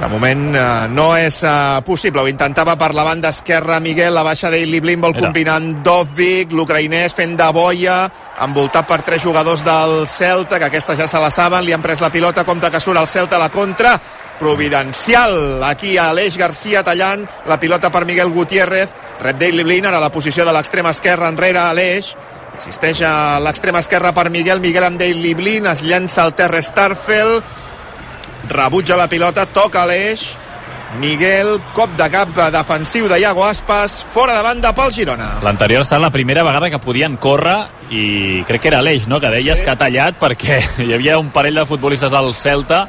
De moment eh, no és eh, possible. Ho intentava per la banda esquerra Miguel, la baixa d'Eili Blin vol Mira. combinar amb Dovvik, l'ucraïnès fent de boia, envoltat per tres jugadors del Celta, que aquesta ja se la saben, li han pres la pilota, compte que surt el Celta a la contra, providencial, aquí a Aleix Garcia tallant la pilota per Miguel Gutiérrez, rep d'Eili Blin, ara a la posició de l'extrema esquerra enrere Aleix, Insisteix a l'extrema esquerra per Miguel, Miguel amb Daily Blin, es llença al terra Starfel, rebutja la pilota, toca l'eix, Miguel, cop de cap defensiu de Iago Aspas, fora de banda pel Girona. L'anterior estat la primera vegada que podien córrer i crec que era l'Eix, no?, que deies que ha tallat perquè hi havia un parell de futbolistes del Celta,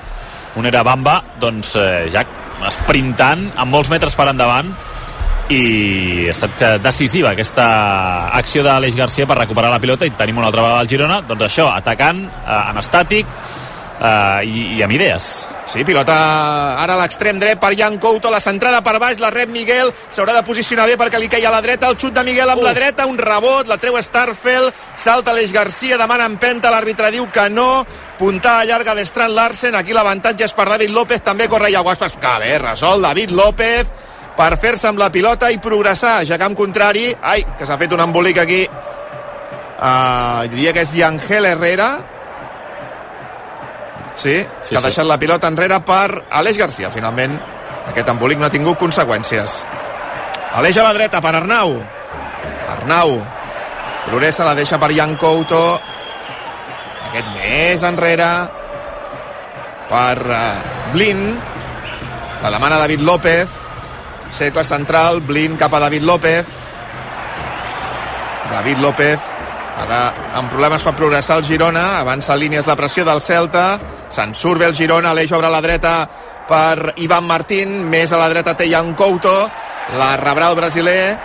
un era Bamba, doncs eh, ja sprintant amb molts metres per endavant. I ha estat eh, decisiva aquesta acció de l'Eix Garcia per recuperar la pilota i tenim una altra vegada al Girona, doncs això, atacant eh, en estàtic eh, i, i amb idees. Sí, pilota ara a l'extrem dret per Jan Couto, la centrada per baix, la rep Miguel, s'haurà de posicionar bé perquè li queia a la dreta, el xut de Miguel amb la dreta, un rebot, la treu Starfel, salta l'Eix Garcia, demana empenta, l'àrbitre diu que no, puntada llarga de Strand Larsen, aquí l'avantatge és per David López, també corre Iago Aspas, que bé, resol David López, per fer-se amb la pilota i progressar, ja camp contrari, ai, que s'ha fet un embolic aquí, uh, diria que és Yangel Herrera, Sí, Sí, que ha sí. deixat la pilota enrere per Aleix Garcia. Finalment, aquest embolic no ha tingut conseqüències. Aleix a la dreta per Arnau. Arnau. Progressa, la deixa per Jan Couto. Aquest més enrere per uh, Blin. La demana David López. Segle central, Blin cap a David López. David López ara amb problemes per progressar el Girona avança línies la pressió del Celta se'n surt bé el Girona, l'eix obre a la dreta per Ivan Martín més a la dreta té Jan Couto la rebrà el brasiler.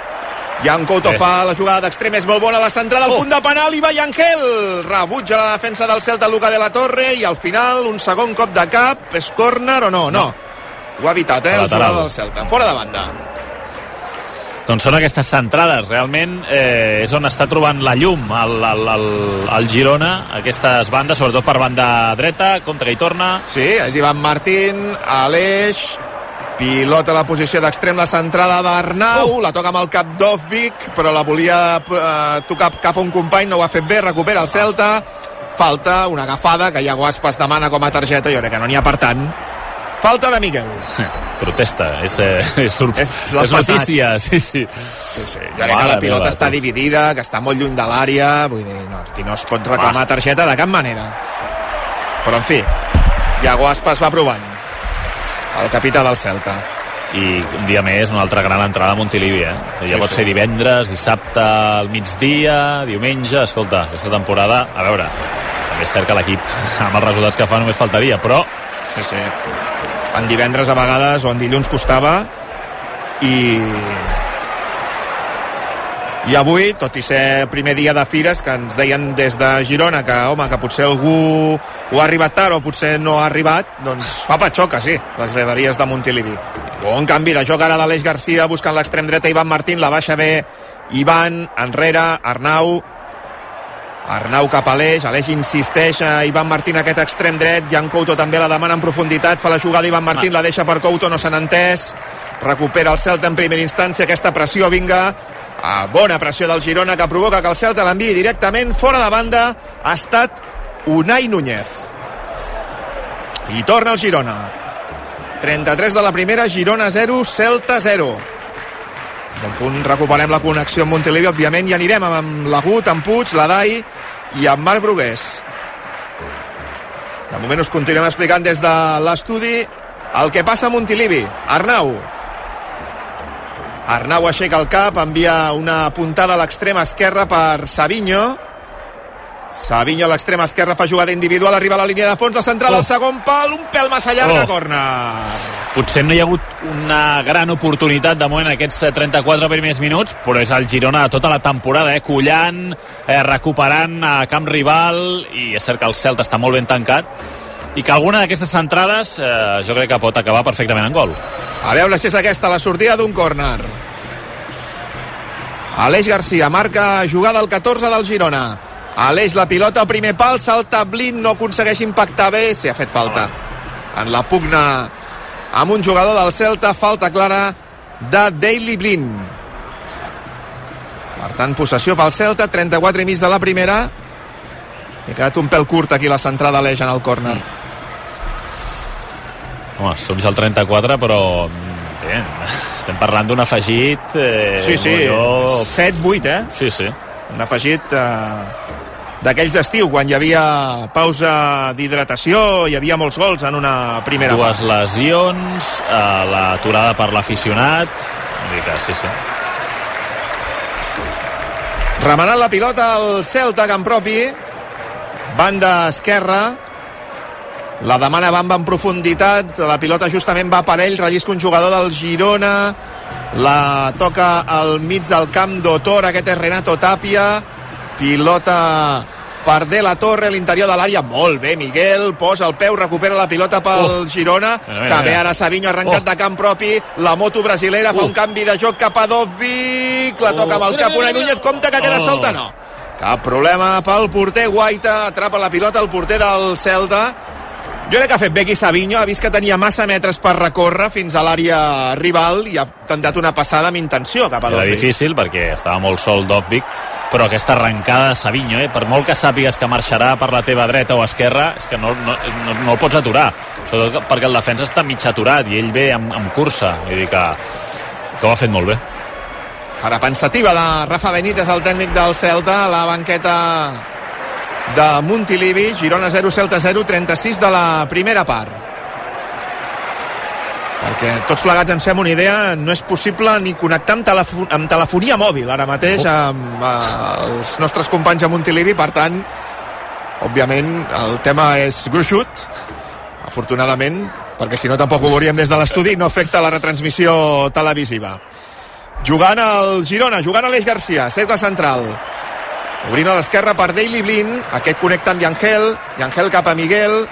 Jan Couto Bé. fa la jugada d'extrem, és molt bona la centrada al Oh. punt de penal i va Yangel rebutja la defensa del Celta Luca de la Torre i al final un segon cop de cap és córner o no? No, ho ha evitat eh, el jugador del Celta, fora de banda Doncs són aquestes centrades, realment eh, és on està trobant la llum el, el, el, el Girona, aquestes bandes, sobretot per banda dreta, compte que hi torna, Sí, és Ivan Martín, Aleix, pilota a la posició d'extrem, la centrada d'Arnau, la toca amb el cap d'Ovvik, però la volia eh, tocar cap a un company, no ho ha fet bé, recupera el Celta, falta, una agafada, que Iago Aspas demana com a targeta, jo crec que no n'hi ha per tant. Falta de Miguel. protesta, és, eh, és, És és, notícia, sí, sí. Sí, sí. Jo crec que la pilota meva, està dividida, que està molt lluny de l'àrea, vull dir, no, aquí no es pot reclamar targeta de cap manera. Però, en fi, Iago Aspas va provant. El capità del Celta. I un dia més, una altra gran entrada a Montilivi, eh? Ja Sí, pot sí. ser divendres, dissabte al migdia, diumenge, escolta, aquesta temporada, a veure, també és cert que l'equip, amb els resultats que fa, només faltaria, però Sí, sí. En divendres a vegades o en dilluns costava i i avui, tot i ser primer dia de fires, que ens deien des de Girona que, home, que potser algú ho ha arribat tard o potser no ha arribat, doncs fa patxoca, sí, les graderies de Montilivi. Bon canvi de joc ara d'Aleix Garcia buscant l'extrem dreta Ivan Martín, la baixa bé Ivan, enrere, Arnau, Arnau cap a l'Eix, Aleix insisteix a Ivan Martín aquest extrem dret, Jan Couto també la demana en profunditat, fa la jugada Ivan Martín, la deixa per Couto, no n'ha entès, recupera el Celta en primera instància, aquesta pressió, vinga, a bona pressió del Girona que provoca que el Celta l'enviï directament fora de banda, ha estat Unai Núñez. I torna el Girona. 33 de la primera, Girona 0, Celta 0. Bon punt recuperem la connexió amb Montilivi, òbviament, i anirem amb l'Agut, amb Puig, l'Adai i amb Marc Brugués. De moment us continuem explicant des de l'estudi el que passa a Montilivi. Arnau. Arnau aixeca el cap, envia una puntada a l'extrema esquerra per Savinho. Savinho a l'extrema esquerra fa jugada individual, arriba a la línia de fons, la central Oh. al segon pal, un pèl massa llarga, Oh. corna. potser no hi ha hagut una gran oportunitat de moment aquests 34 primers minuts, però és el Girona de tota la temporada, eh? collant, eh, recuperant a camp rival, i és cert que el Celta està molt ben tancat, i que alguna d'aquestes centrades eh, jo crec que pot acabar perfectament en gol. A veure si és aquesta la sortida d'un córner. Aleix Garcia marca jugada al 14 del Girona. Aleix la pilota, primer pal, salta Blin, no aconsegueix impactar bé, s'hi ha fet falta. En la pugna amb un jugador del Celta, falta clara de Daily Blin. Per tant, possessió pel Celta, 34 i mig de la primera. Ha quedat un pèl curt aquí la centrada Aleix en el córner. Home, som al 34, però bé, estem parlant d'un afegit... Eh, sí, sí, jo... 7-8, eh? Sí, sí. Un afegit eh, d'aquells d'estiu, quan hi havia pausa d'hidratació, hi havia molts gols en una primera Dues part. lesions, eh, l'aturada per l'aficionat... Que sí, sí. Remenant la pilota al Celta, camp propi. Banda esquerra. La demana Bamba en profunditat. La pilota justament va per ell. Rellisca un jugador del Girona. La toca al mig del camp d'Otor. Aquest és Renato Tapia. Pilota per De La Torre a l'interior de l'àrea. Molt bé, Miguel. Posa el peu, recupera la pilota pel Oh. Girona. Mira, mira, que mira. ara Savinho arrencat Oh. de camp propi. La moto brasilera fa Uh. un canvi de joc cap a Dovic. La Oh. toca amb el Mira, cap mira. Núñez. Compte que queda Oh. solta, no. Cap problema pel porter Guaita, atrapa la pilota el porter del Celta. Jo crec que ha fet bé aquí Savinho, ha vist que tenia massa metres per recórrer fins a l'àrea rival i ha tentat una passada amb intenció cap a Era difícil perquè estava molt sol Dovvik, però aquesta arrencada de Savinho, eh, per molt que sàpigues que marxarà per la teva dreta o esquerra, és que no, no, no, no el pots aturar. Sobretot perquè el defensa està mig aturat i ell ve amb, amb cursa. Vull dir que, que ho ha fet molt bé. Ara pensativa de Rafa Benítez, el tècnic del Celta, a la banqueta de Montilivi, Girona 0, Celta 0, 36 de la primera part. Perquè tots plegats ens fem una idea, no és possible ni connectar amb, telefo amb telefonia mòbil ara mateix amb eh, els nostres companys a Montilivi, per tant, òbviament, el tema és gruixut, afortunadament, perquè si no tampoc ho veuríem des de l'estudi, no afecta la retransmissió televisiva. Jugant al Girona, jugant a l'Eix Garcia, cercle central. Obrint a l'esquerra per Daily Blin, aquest connecta amb Yangel, Yangel cap a Miguel,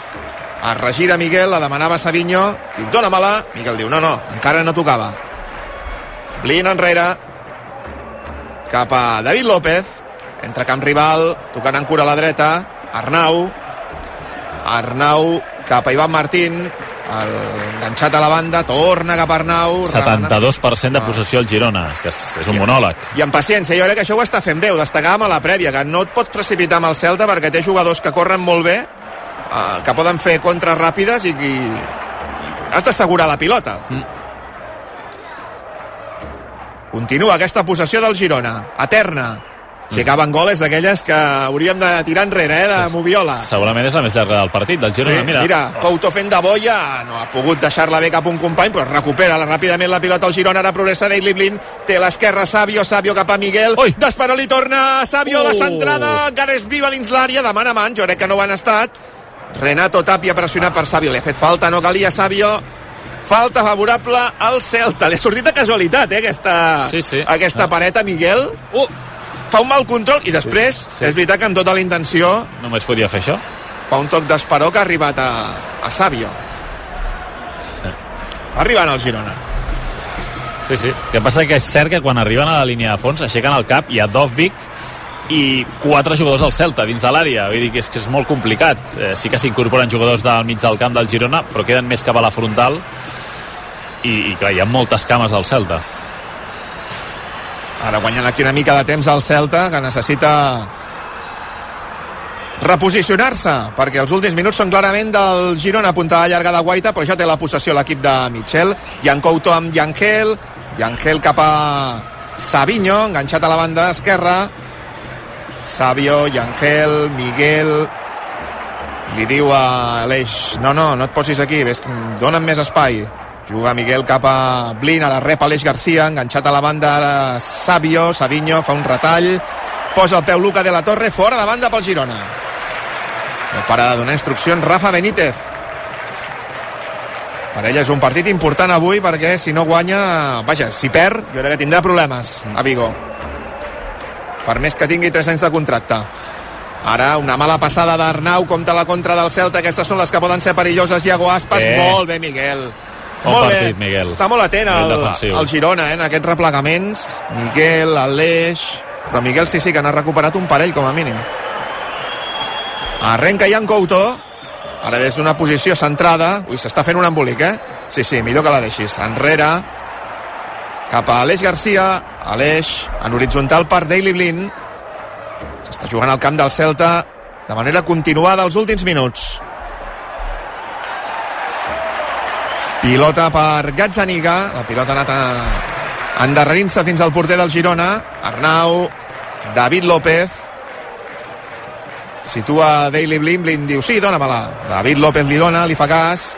es regira Miguel, la demanava Savinho, diu, dóna-me-la, Miguel diu, no, no, encara no tocava. Blin enrere, cap a David López, entre camp rival, tocant en cura a la dreta, Arnau, Arnau cap a Ivan Martín, el enganxat a la banda, torna cap a Arnau, 72% de Ah. possessió al Girona. És que és, és un monòleg. i amb paciència, jo crec que això ho està fent bé, ho destacàvem a la prèvia, que no et pots precipitar amb el Celta perquè té jugadors que corren molt bé, eh, que poden fer contres ràpides i, i, i has d'assegurar la pilota. Mm. Continua aquesta possessió del Girona, eterna. Si acaben gol és d'aquelles que hauríem de tirar enrere, eh, de Moviola. Segurament és la més llarga del partit, del Girona. Sí, mira, mira, Couto fent de boia, no ha pogut deixar-la bé cap a un company, però recupera la, ràpidament la pilota al Girona, ara progressa Daily Blin, té l'esquerra Sabio, Sabio cap a Miguel, Ui. Desperol li torna, Sabio, Uh. la centrada, encara és viva dins l'àrea, demana mans, jo crec que no ho han estat, Renato Tapia pressionat per Sabio, li ha fet falta, no calia Sabio, falta favorable al Celta, li ha sortit de casualitat, eh, aquesta, Sí, sí. aquesta Ah. pareta, Miguel, Uh, fa un mal control, i després, Sí. és veritat que amb tota la intenció, només podia fer això. fa un toc d'esperó que ha arribat a, a Sàvio. Arribant al Girona. Sí, sí. El que passa que és cert que quan arriben a la línia de fons aixequen el cap, hi ha Dovvik i quatre jugadors del Celta dins de l'àrea. Vull dir que és, que és molt complicat. Eh, sí que s'incorporen jugadors del mig del camp del Girona, però queden més cap a la frontal i, i clar, hi ha moltes cames al Celta. Ara guanyant aquí una mica de temps al Celta, que necessita reposicionar-se, perquè els últims minuts són clarament del Girona, puntada llarga de Guaita, però ja té la possessió l'equip de Michel, Jan Couto amb Yangel, Yangel cap a Savinho, enganxat a la banda esquerra, Sabio, Yangel, Miguel, li diu a Aleix, no, no, no et posis aquí, ves, dona'm més espai. Juga Miguel cap a Blin, ara rep Aleix Garcia, enganxat a la banda ara Sabio, Savinho, fa un retall, posa el peu Luca de la Torre, fora de banda pel Girona. No para de donar instruccions Rafa Benítez. Per ella és un partit important avui perquè si no guanya, vaja, si perd, jo crec que tindrà problemes a Vigo. Per més que tingui 3 anys de contracte. Ara una mala passada d'Arnau, compta la contra del Celta, aquestes són les que poden ser perilloses. Iago Aspas, Bé. molt bé, Miguel. Bon molt partit, bé. Miguel. Està molt atent el, el Girona, eh, en aquests replegaments. Miguel, Aleix... Però Miguel sí, sí, que n'ha recuperat un parell, com a mínim. Arrenca Ian Couto. Ara des d'una posició centrada. Ui, s'està fent un embolic, eh? Sí, sí, millor que la deixis. Enrere. Cap a Aleix Garcia. Aleix en horitzontal per Daily Blin. S'està jugant al camp del Celta de manera continuada els últims minuts. Pilota per Gazzaniga. La pilota ha anat a... endarrerint-se fins al porter del Girona. Arnau, David López. Situa Daily Blin, Blin diu sí, dóna-me-la. David López li dona, li fa cas.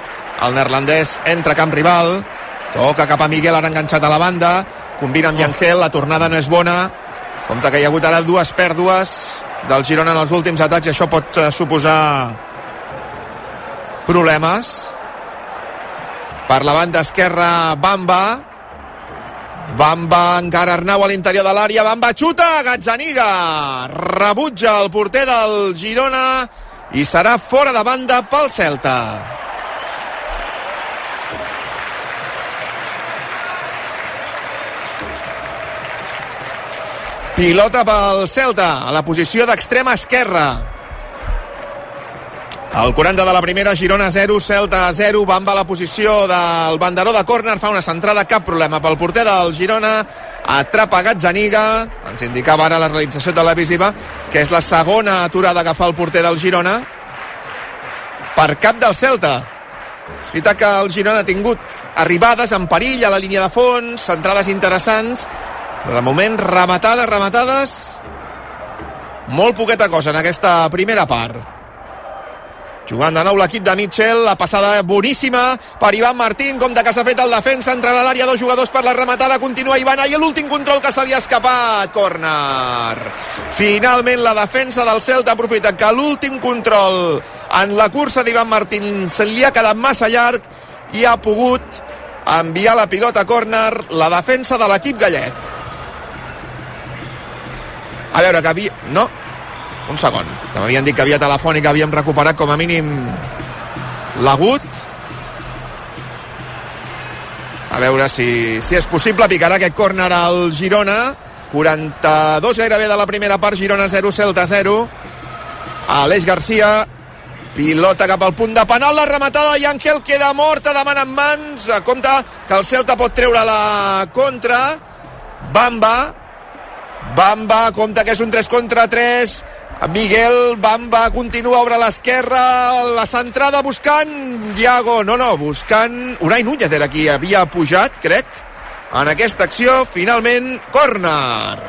El neerlandès entra camp rival. Toca cap a Miguel, ara enganxat a la banda. Combina amb Yangel, la tornada no és bona. Compte que hi ha hagut ara dues pèrdues del Girona en els últims atacs i això pot eh, suposar problemes. Per la banda esquerra, Bamba. Bamba encara Arnau a l'interior de l'àrea. Bamba xuta, Gazzaniga. Rebutja el porter del Girona i serà fora de banda pel Celta. Pilota pel Celta, a la posició d'extrema esquerra. El 40 de la primera, Girona 0, Celta 0, Bamba a la posició del banderó de córner, fa una centrada, cap problema pel porter del Girona, atrapa Gazzaniga, ens indicava ara la realització televisiva, que és la segona aturada que fa el porter del Girona, per cap del Celta. És veritat que el Girona ha tingut arribades en perill a la línia de fons, centrades interessants, de moment rematades, rematades, molt poqueta cosa en aquesta primera part. Jugant de nou l'equip de Mitchell, la passada boníssima per Ivan Martín, com de que s'ha fet el defensa, entra a l'àrea, dos jugadors per la rematada, continua Ivan, i l'últim control que se li ha escapat, córner. Finalment la defensa del Celta aprofita que l'últim control en la cursa d'Ivan Martín se li ha quedat massa llarg i ha pogut enviar la pilota a córner la defensa de l'equip gallec. A veure, que havia... No, un segon. Que m'havien dit que havia telefònica, havíem recuperat com a mínim l'agut. A veure si, si és possible. Picarà aquest córner al Girona. 42 gairebé de la primera part. Girona 0, Celta 0. Aleix Garcia. Pilota cap al punt de penal, la rematada i Àngel queda morta, demana en mans. Compte que el Celta pot treure la contra. Bamba. Bamba, compte que és un 3 contra 3. Miguel Bamba continua obre l'esquerra, la centrada buscant Diago, no, no, buscant Unai Núñez era qui havia pujat, crec, en aquesta acció, finalment, córner.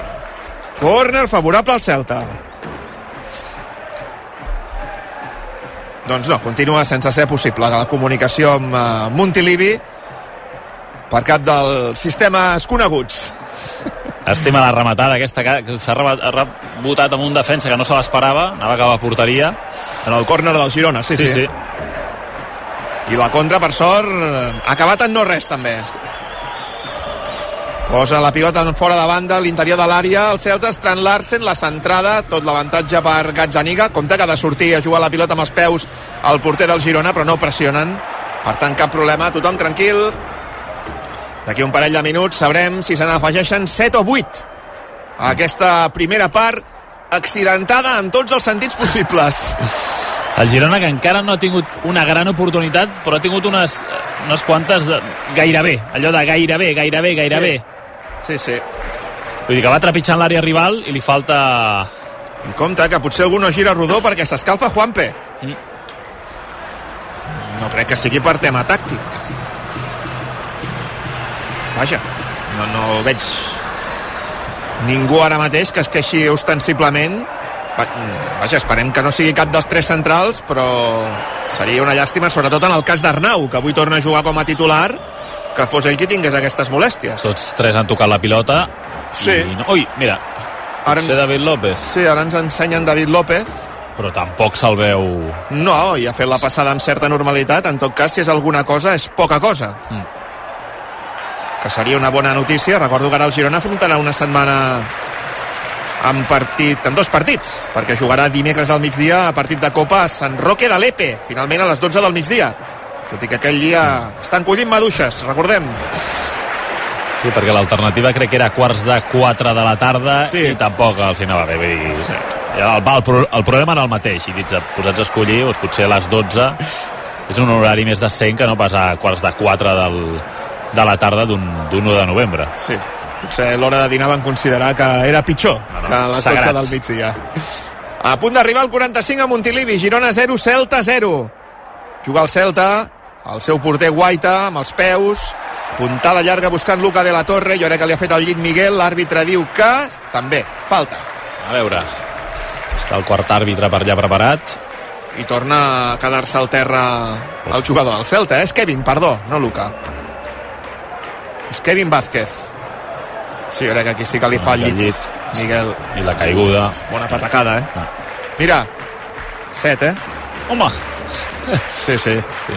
Córner favorable al Celta. Doncs no, continua sense ser possible la comunicació amb uh, Montilivi per cap dels sistemes coneguts. Estima la rematada aquesta que s'ha rebotat amb un defensa que no se l'esperava, anava a acabar a porteria. En el córner del Girona, sí, sí. sí. I la contra, per sort, ha acabat en no res, també. Posa la pilota en fora de banda, a l'interior de l'àrea, el Celta, Strand Larsen, la centrada, tot l'avantatge per Gazzaniga. Compte que ha de sortir a jugar la pilota amb els peus al porter del Girona, però no pressionen. Per tant, cap problema, tothom tranquil. D'aquí un parell de minuts sabrem si se n'afegeixen 7 o 8 a aquesta primera part accidentada en tots els sentits possibles. El Girona que encara no ha tingut una gran oportunitat, però ha tingut unes, unes quantes de, gairebé, allò de gairebé, gairebé, gairebé. Sí, sí. Vull dir que va trepitjant l'àrea rival i li falta... I compte que potser algú no gira rodó perquè s'escalfa Juanpe. Mm. No crec que sigui per tema tàctic. Vaja, no, no veig ningú ara mateix que es queixi ostensiblement. Va- Vaja, esperem que no sigui cap dels tres centrals, però seria una llàstima, sobretot en el cas d'Arnau, que avui torna a jugar com a titular, que fos ell qui tingués aquestes molèsties. Tots tres han tocat la pilota. Sí. I no... Ui, mira, Ara potser David López. Sí, ara ens ensenyen David López, però tampoc se'l veu... No, i ha fet la passada amb certa normalitat. En tot cas, si és alguna cosa, és poca cosa. Mm. Que seria una bona notícia. Recordo que ara el Girona afrontarà una setmana amb partit, en dos partits, perquè jugarà dimecres al migdia a partit de Copa a Sant Roque de l'Epe, finalment a les 12 del migdia. Tot i que aquell dia estan collint maduixes, recordem. Sí, perquè l'alternativa crec que era quarts de 4 de la tarda sí. i tampoc els hi anava bé. Vull dir, sí. el, el, el problema era el mateix, i dits, posats a escollir, doncs potser a les 12 és un horari més decent que no pas a quarts de 4 del, de la tarda d'un 1 de novembre. Sí, potser a l'hora de dinar van considerar que era pitjor no, no, que a les sagrat. 12 del migdia. A punt d'arribar al 45 a Montilivi, Girona 0, Celta 0. Juga el Celta, el seu porter Guaita amb els peus, puntada llarga buscant Luca de la Torre, jo crec que li ha fet el llit Miguel, l'àrbitre diu que també, falta. A veure, està el quart àrbitre per allà preparat. I torna a quedar-se al terra el jugador del Celta, eh? és Kevin, perdó, no Luca. És Kevin Vázquez. Sí, jo crec que aquí sí que li fa el llit. llit. Miguel. I la caiguda. Bona patacada, eh? Ah. Mira, set, eh? Home! Sí, sí. sí.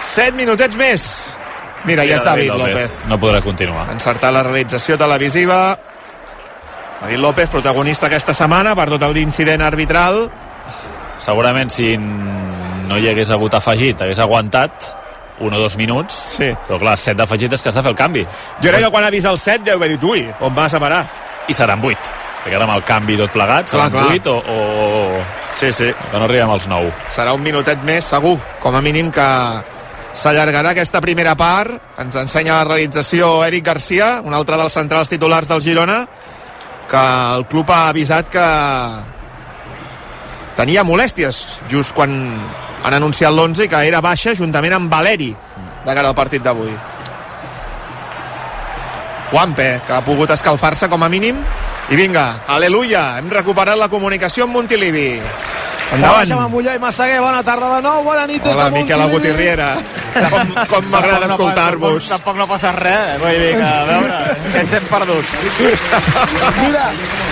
Set minutets més. Mira, ja està David López. López. No podrà continuar. Encertar la realització televisiva. David López, protagonista aquesta setmana per tot el incident arbitral. Segurament si no hi hagués hagut afegit, hagués aguantat un o dos minuts, sí. però clar, set d'afegit és que s'ha de fer el canvi. Jo crec que quan ha vist el set deu haver dit, ui, on vas a parar? I seran vuit, perquè ara amb el canvi tot plegat, seran clar, clar. vuit o, o... Sí, sí. Que no arribem als nou. Serà un minutet més, segur, com a mínim que s'allargarà aquesta primera part. Ens ensenya la realització Eric Garcia, un altre dels centrals titulars del Girona, que el club ha avisat que tenia molèsties just quan han anunciat l'11 que era baixa juntament amb Valeri de cara al partit d'avui. Juanpe, que ha pogut escalfar-se com a mínim i vinga, aleluia, hem recuperat la comunicació amb Montilivi. Endavant. Hola, Molló i Massaguer, bona tarda de nou, bona nit des Hola, de Miquel Agutierriera. Com, com m'agrada escoltar-vos. No, tampoc no passa res, vull dir que, a veure, que ens hem perdut. Mira,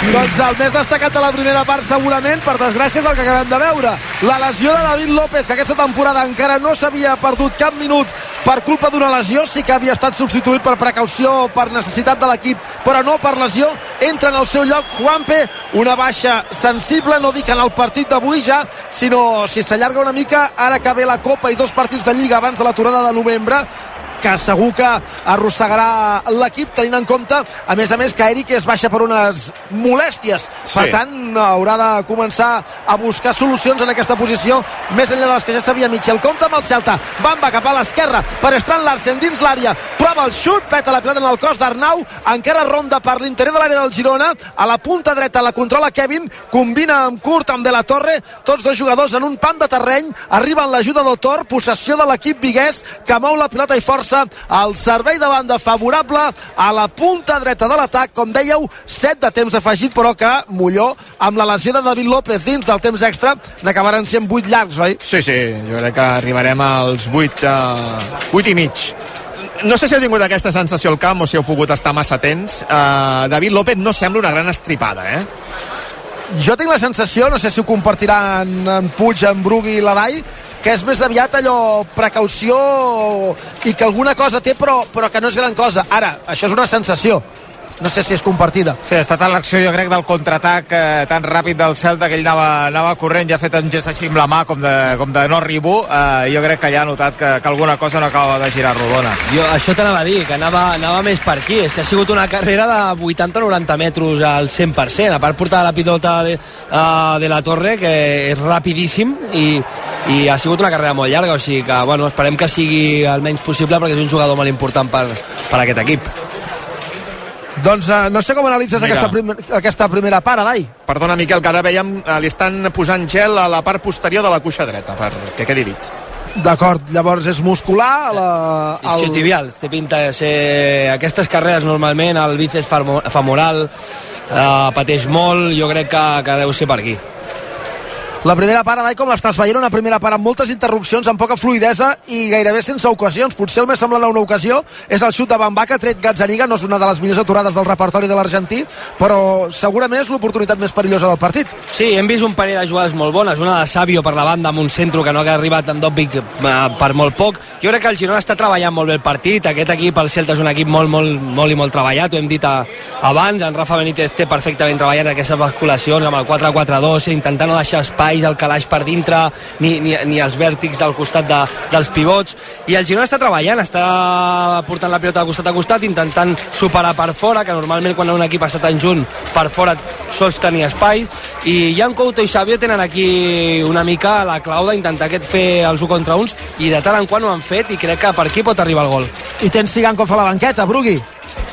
doncs el més destacat de la primera part segurament, per desgràcia, és el que acabem de veure. La lesió de David López, que aquesta temporada encara no s'havia perdut cap minut per culpa d'una lesió, sí que havia estat substituït per precaució, per necessitat de l'equip, però no per lesió. Entra en el seu lloc Juanpe, una baixa sensible, no dic en el partit d'avui ja, sinó si s'allarga una mica, ara que ve la Copa i dos partits de Lliga abans de l'aturada de novembre, que segur que arrossegarà l'equip tenint en compte, a més a més que Eric es baixa per unes molèsties. Sí. per tant haurà de començar a buscar solucions en aquesta posició més enllà de les que ja sabia Michel. Compta amb el Celta, Bamba cap a l'esquerra per Strand Larsen dins l'àrea. Prova el xut, peta la pilota en el cos d'Arnau. Encara ronda per l'interior de l'àrea del Girona. A la punta dreta la controla Kevin. Combina amb Kurt amb De La Torre. Tots dos jugadors en un pan de terreny. Arriba l'ajuda d'Otor, possessió de l'equip viguès que mou la pilota i força força el servei de banda favorable a la punta dreta de l'atac, com dèieu, 7 de temps afegit, però que Molló, amb la lesió de David López dins del temps extra, n'acabaran sent 8 llargs, oi? Sí, sí, jo crec que arribarem als 8, uh, 8 i mig no sé si heu tingut aquesta sensació al camp o si heu pogut estar massa atents. Uh, David López no sembla una gran estripada, eh? Jo tinc la sensació, no sé si ho compartiran en Puig, en Brugui i l'Adai, que és més aviat allò precaució i que alguna cosa té però, però que no és gran cosa. Ara, això és una sensació no sé si és compartida. Sí, ha estat l'acció, jo crec, del contraatac eh, tan ràpid del Celta que ell anava, anava corrent, ja ha fet un gest així amb la mà, com de, com de no arribo. Eh, jo crec que ja ha notat que, que alguna cosa no acaba de girar rodona. Jo això t'anava a dir, que anava, anava més per aquí. És que ha sigut una carrera de 80-90 metres al 100%. A part portar la pilota de, uh, de la torre, que és rapidíssim, i, i ha sigut una carrera molt llarga, o sigui que, bueno, esperem que sigui el menys possible perquè és un jugador molt important per, per aquest equip. Doncs uh, no sé com analitzes aquesta, prim aquesta primera part, Adai. Perdona, Miquel, que ara veiem, uh, li estan posant gel a la part posterior de la cuixa dreta, perquè quedi dit. D'acord, llavors és muscular la, el... tibial, té pinta de ser aquestes carreres normalment el bíceps femoral eh, pateix molt, jo crec que, que deu ser per aquí La primera part, Adai, com l'estàs veient, una primera part amb moltes interrupcions, amb poca fluidesa i gairebé sense ocasions. Potser el més semblant a una ocasió és el xut de Bambà que ha tret Gazzaniga, no és una de les millors aturades del repertori de l'argentí, però segurament és l'oportunitat més perillosa del partit. Sí, hem vist un parell de jugades molt bones, una de Sabio per la banda amb un centre que no ha arribat en Dobbik eh, per molt poc. Jo crec que el Girona està treballant molt bé el partit, aquest equip, el Celta, és un equip molt, molt, molt i molt treballat, ho hem dit a, abans, en Rafa Benítez té perfectament treballant aquestes basculacions amb el 4-4-2, intentant no deixar espais al calaix per dintre, ni, ni, ni els vèrtics del costat de, dels pivots, i el Girona està treballant, està portant la pilota de costat a costat, intentant superar per fora, que normalment quan un equip està tan junt, per fora sols tenir espai, i Jan Couto i Xavier tenen aquí una mica la clau d'intentar aquest fer els 1 contra uns, i de tant en quant ho han fet, i crec que per aquí pot arribar el gol. I tens Sigankov a la banqueta, Brugui.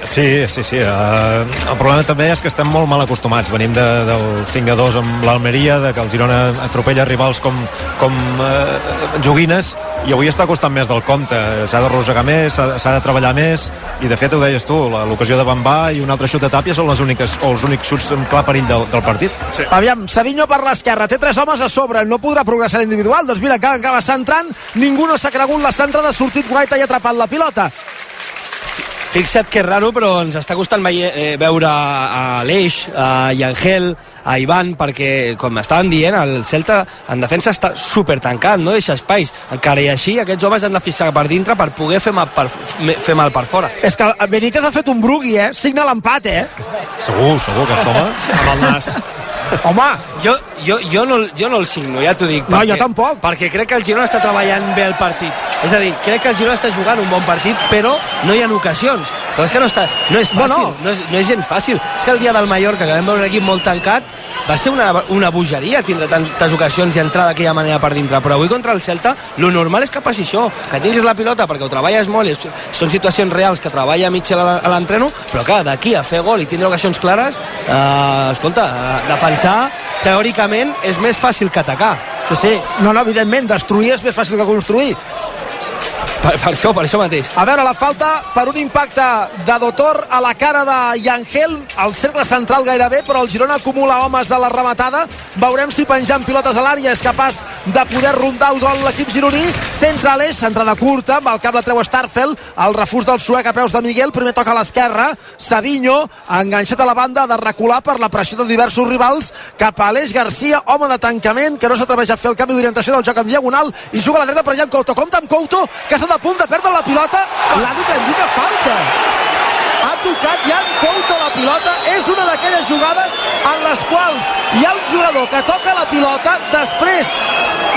Sí, sí, sí. Uh, el problema també és que estem molt mal acostumats. Venim de, del 5 a 2 amb l'Almeria, de que el Girona atropella rivals com, com uh, joguines, i avui està costant més del compte. S'ha de rosegar més, s'ha de treballar més, i de fet ho deies tu, l'ocasió de Bambà i un altre xut de Tàpia són les úniques, o els únics xuts amb clar perill del, del partit. Sí. Aviam, Savinho per l'esquerra, té tres homes a sobre, no podrà progressar individual, doncs mira, acaba, acaba centrant, ningú no s'ha cregut la centrada, ha sortit Guaita i ha atrapat la pilota. Fixa't que és raro, però ens està costant eh, veure a l'Eix, a Yangel, a Ivan, perquè, com estàvem dient, el Celta en defensa està super tancat, no deixa espais. Encara i així, aquests homes han de fixar per dintre per poder fer mal per, fer mal per fora. És que Benítez ha fet un brugui, eh? Signa l'empat, eh? Segur, segur, aquest home. Amb el nas. Home! Jo, jo, jo, no, jo no el signo, ja t'ho dic. No, jo tampoc. Perquè crec que el Girona està treballant bé el partit. És a dir, crec que el Girona està jugant un bon partit, però no hi ha ocasions. Però és que no, està, no és fàcil, no, no. No, és, no és gens fàcil. És que el dia del Mallorca, que vam veure un equip molt tancat, va ser una, una bogeria tindre tantes ocasions i entrar d'aquella manera per dintre, però avui contra el Celta lo normal és que passi això, que tinguis la pilota perquè ho treballes molt, i són situacions reals que treballa Mitchell a l'entreno, però clar, d'aquí a fer gol i tindre ocasions clares, eh, escolta, eh, defensar teòricament és més fàcil que atacar. Sí, no, no, evidentment, destruir és més fàcil que construir. Per, per això, per això mateix. A veure, la falta per un impacte de Dotor a la cara de Yangel, al cercle central gairebé, però el Girona acumula homes a la rematada. Veurem si penjant pilotes a l'àrea és capaç de poder rondar el gol l'equip gironí. Centra l'eix, centrada curta, amb el cap la treu Starfel, el refús del suec a peus de Miguel, primer toca a l'esquerra, Savinho, enganxat a la banda, de recular per la pressió de diversos rivals, cap a Aleix Garcia, home de tancament, que no s'atreveix a fer el canvi d'orientació del joc en diagonal, i juga a la dreta per Jan Couto. Compte amb Couto, que s'ha a punt de perdre la pilota, l'àrbitre indica falta. Ha tocat Jan Couto la pilota, és una d'aquelles jugades en les quals hi ha un jugador que toca la pilota, després,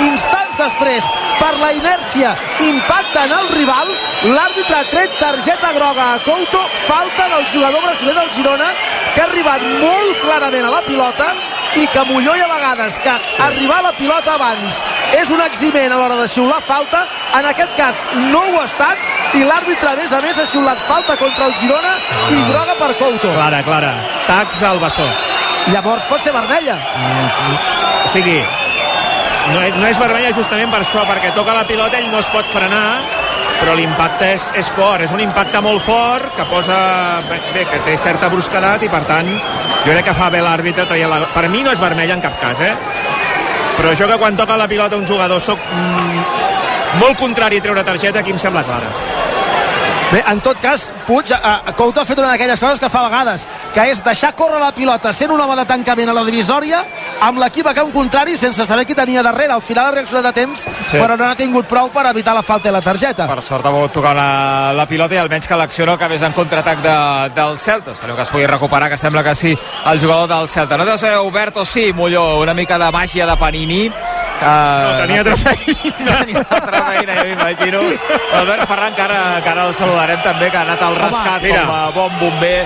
instants després, per la inèrcia, impacta en el rival, l'àrbitre ha tret targeta groga a Couto, falta del jugador brasiler del Girona, que ha arribat molt clarament a la pilota, i que Molló hi ha vegades que arribar a la pilota abans és un eximent a l'hora de xiular falta en aquest cas no ho ha estat i l'àrbitre a més a més ha xiulat falta contra el Girona i groga per Couto. Clara, clara, tax al bessó. Llavors pot ser vermella. O sigui no és, no és vermella justament per això perquè toca la pilota, ell no es pot frenar però l'impacte és, és fort, és un impacte molt fort que posa, bé, que té certa brusquedat i per tant jo crec que fa bé l'àrbitre la... per mi no és vermella en cap cas eh? però jo que quan toca la pilota un jugador soc mm, molt contrari a treure targeta aquí em sembla clara Bé, en tot cas, Puig, eh, Couto ha fet una d'aquelles coses que fa a vegades, que és deixar córrer la pilota sent un home de tancament a la divisòria amb l'equip a camp contrari sense saber qui tenia darrere. Al final ha reaccionat de temps, sí. però no ha tingut prou per evitar la falta i la targeta. Per sort ha pogut tocar la, la pilota i almenys que l'acció no acabés en contraatac de, del Celta. Esperem que es pugui recuperar, que sembla que sí, el jugador del Celta. No deu ser obert o sí, Molló, una mica de màgia de Panini. Uh, no, tenia altra feina. Tenia altra feina, jo m'imagino. Albert Ferran, que ara, que ara el saludarem també, que ha anat al rescat Home, com a bon bomber.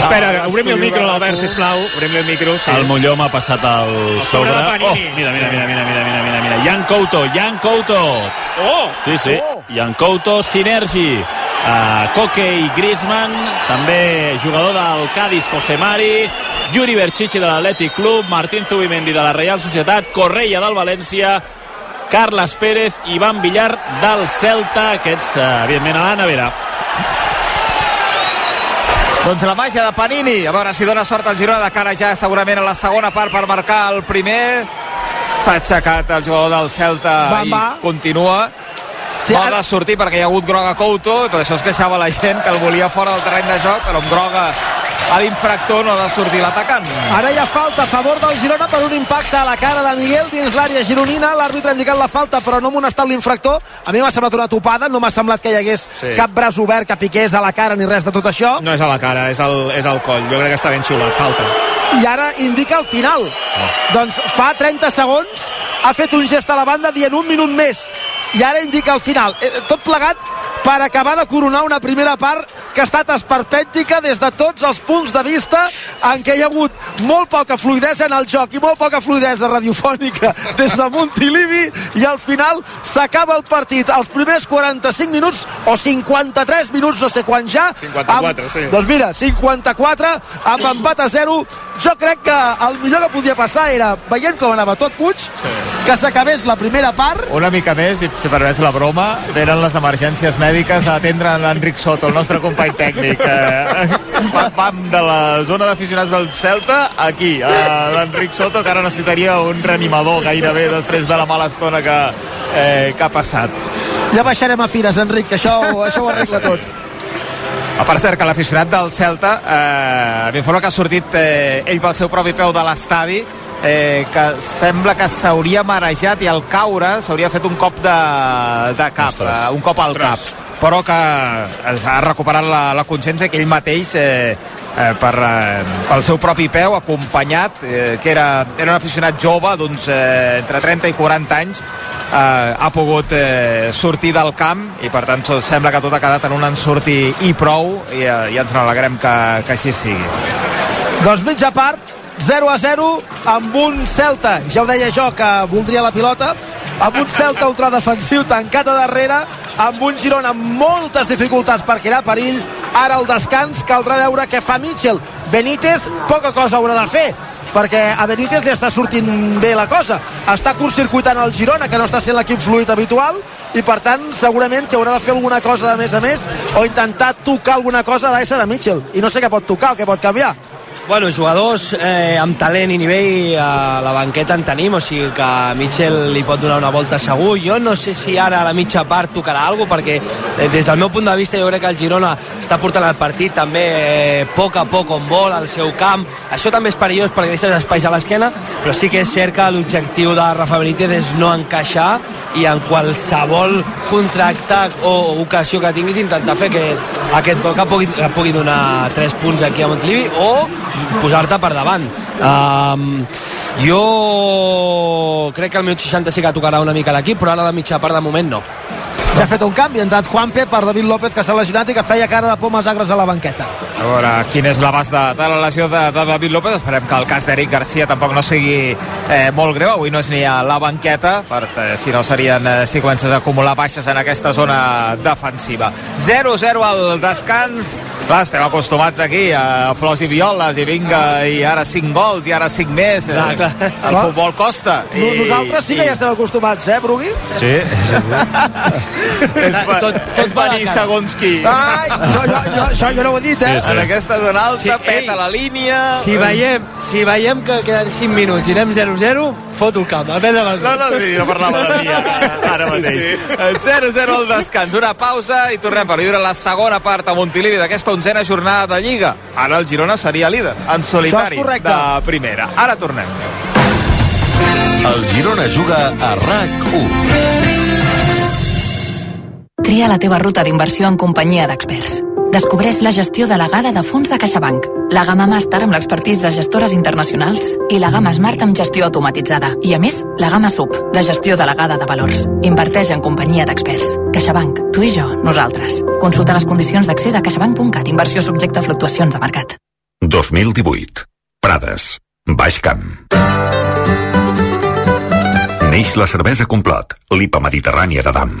Espera, ah, obrim-li el micro, Albert, sisplau. Obrim-li el micro, sí. El Molló m'ha passat al sobre. Oh, mira, mira, mira, mira, mira, mira, mira. Jan Couto, Jan Couto. Oh! Sí, sí, oh. Jan Couto, Sinergi. Uh, Coque i Griezmann, també jugador del Cádiz, José Mari, Yuri Berchichi de l'Atlètic Club, Martín Zubimendi de la Real Societat, Correia del València, Carles Pérez i Ivan Villar del Celta, aquests, uh, evidentment, a la nevera. Doncs la màgia de Panini, a veure si dona sort al Girona de cara ja segurament a la segona part per marcar el primer s'ha aixecat el jugador del Celta Bamba. i continua Sí, ha ara- de sortir perquè hi ha hagut groga Couto i per això es queixava la gent que el volia fora del terreny de joc però amb groga a l'infractor no ha de sortir l'atacant Ara hi ha falta a favor del Girona per un impacte a la cara de Miguel dins l'àrea gironina. L'àrbitre ha indicat la falta, però no ha amonestat l'infractor. A mi m'ha semblat una topada, no m'ha semblat que hi hagués Sí. cap braç obert que piqués a la cara ni res de tot això. no és a la cara, és al, és al coll jo crec que està ben xiulat, falta I ara indica el final. Doncs fa 30 segons ha fet un gest a la banda dient un minut més. I ara indica el final. Eh, Tot plegat per acabar de coronar una primera part que ha estat esperpèntica des de tots els punts de vista en què hi ha hagut molt poca fluidesa en el joc i molt poca fluidesa radiofònica des de Montilivi i al final s'acaba el partit els primers 45 minuts o 53 minuts, no sé quan ja 54, sí. doncs mira, 54 amb empat a 0 jo crec que el millor que podia passar era veient com anava tot Puig sí. que s'acabés la primera part una mica més, i si permets la broma venen les emergències mèdiques a atendre l'Enric Soto, el nostre company tècnic eh, vam, vam de la zona d'aficionats del Celta aquí, a l'Enric Soto que ara necessitaria un reanimador gairebé després de la mala estona que, eh, que ha passat. Ja baixarem a fires, Enric, que això, això ho arregla tot. A part cert que l'aficionat del Celta eh, m'informa que ha sortit eh, ell pel seu propi peu de l'estadi eh, que sembla que s'hauria marejat i al caure s'hauria fet un cop de, de cap, Ostres. eh, un cop al Ostres. cap però que ha recuperat la, la consciència que ell mateix eh, eh, per, eh, pel seu propi peu acompanyat eh, que era, era un aficionat jove d'uns eh, entre 30 i 40 anys eh, ha pogut eh, sortir del camp i per tant so- sembla que tot ha quedat en un ensurt i, i prou i, eh, i ens n'alegrem que, que així sigui doncs mitja part 0 a 0 amb un Celta. Ja ho deia jo que voldria la pilota. Amb un Celta ultradefensiu tancat a darrere amb un Girona amb moltes dificultats per crear perill. Ara al descans caldrà veure què fa Mitchell Benítez poca cosa haurà de fer perquè a Benítez ja està sortint bé la cosa. Està curtcircuitant el Girona que no està sent l'equip fluid habitual i per tant segurament que haurà de fer alguna cosa de més a més o intentar tocar alguna cosa ha de ser a Mitchell i no sé què pot tocar o què pot canviar Bueno, jugadors eh, amb talent i nivell a la banqueta en tenim, o sigui que Mitchell li pot donar una volta segur. Jo no sé si ara a la mitja part tocarà alguna perquè eh, des del meu punt de vista jo crec que el Girona està portant el partit també eh, a poc a poc on vol, al seu camp. Això també és perillós perquè deixes espais a l'esquena, però sí que és cert que l'objectiu de Rafa Benítez és no encaixar i en qualsevol contracte o ocasió que tinguis intentar fer que aquest gol que pugui, que pugui donar 3 punts aquí a Montilivi o posar-te per davant. Um, jo crec que al minut 60 sí que tocarà una mica l'equip però ara a la mitja part de moment no. Ja ha fet un canvi, ha entrat Juanpe per David López que s'ha lesionat i que feia cara de pomes agres a la banqueta A veure quin és l'abast de, de la lesió de, de David López. Esperem que el cas d'Eric Garcia tampoc no sigui eh, molt greu. Avui no és ni a la banqueta, per, eh, si no serien eh, si comences a acumular baixes en aquesta zona defensiva. 0-0 al descans. Clar, estem acostumats aquí a flors i violes i vinga, i ara 5 gols i ara 5 més. Eh, Clar, clar. El Clar. futbol costa. I, Nosaltres sí que ja estem acostumats, eh, Brugui? Sí, És, Tot- tot, tot és cara. segons qui. Ai, jo, jo, jo, això jo no ho he dit, eh? En aquesta zona alta, Sí, peta ei. la línia... si veiem, si veiem que queden 5 minuts i anem 0-0 foto el camp, a prendre el No, no, sí, jo parlava de mi ara, ara mateix. Sí, 0-0 al descans, una pausa i tornem per viure la segona part a Montilivi d'aquesta onzena jornada de Lliga. Ara el Girona seria líder, en solitari, de primera. Ara tornem. El Girona juga a RAC1. Tria la teva ruta d'inversió en companyia d'experts. Descobreix la gestió delegada de fons de CaixaBank, la gamma Master amb l'expertís de gestores internacionals i la gamma Smart amb gestió automatitzada. I, a més, la gamma SUB, de gestió delegada de valors. Inverteix en companyia d'experts. CaixaBank. Tu i jo, nosaltres. Consulta les condicions d'accés a caixabank.cat. Inversió subjecte a fluctuacions de mercat. 2018. Prades. Baix Camp. Neix la cervesa Complot, l'IPA mediterrània de Dam.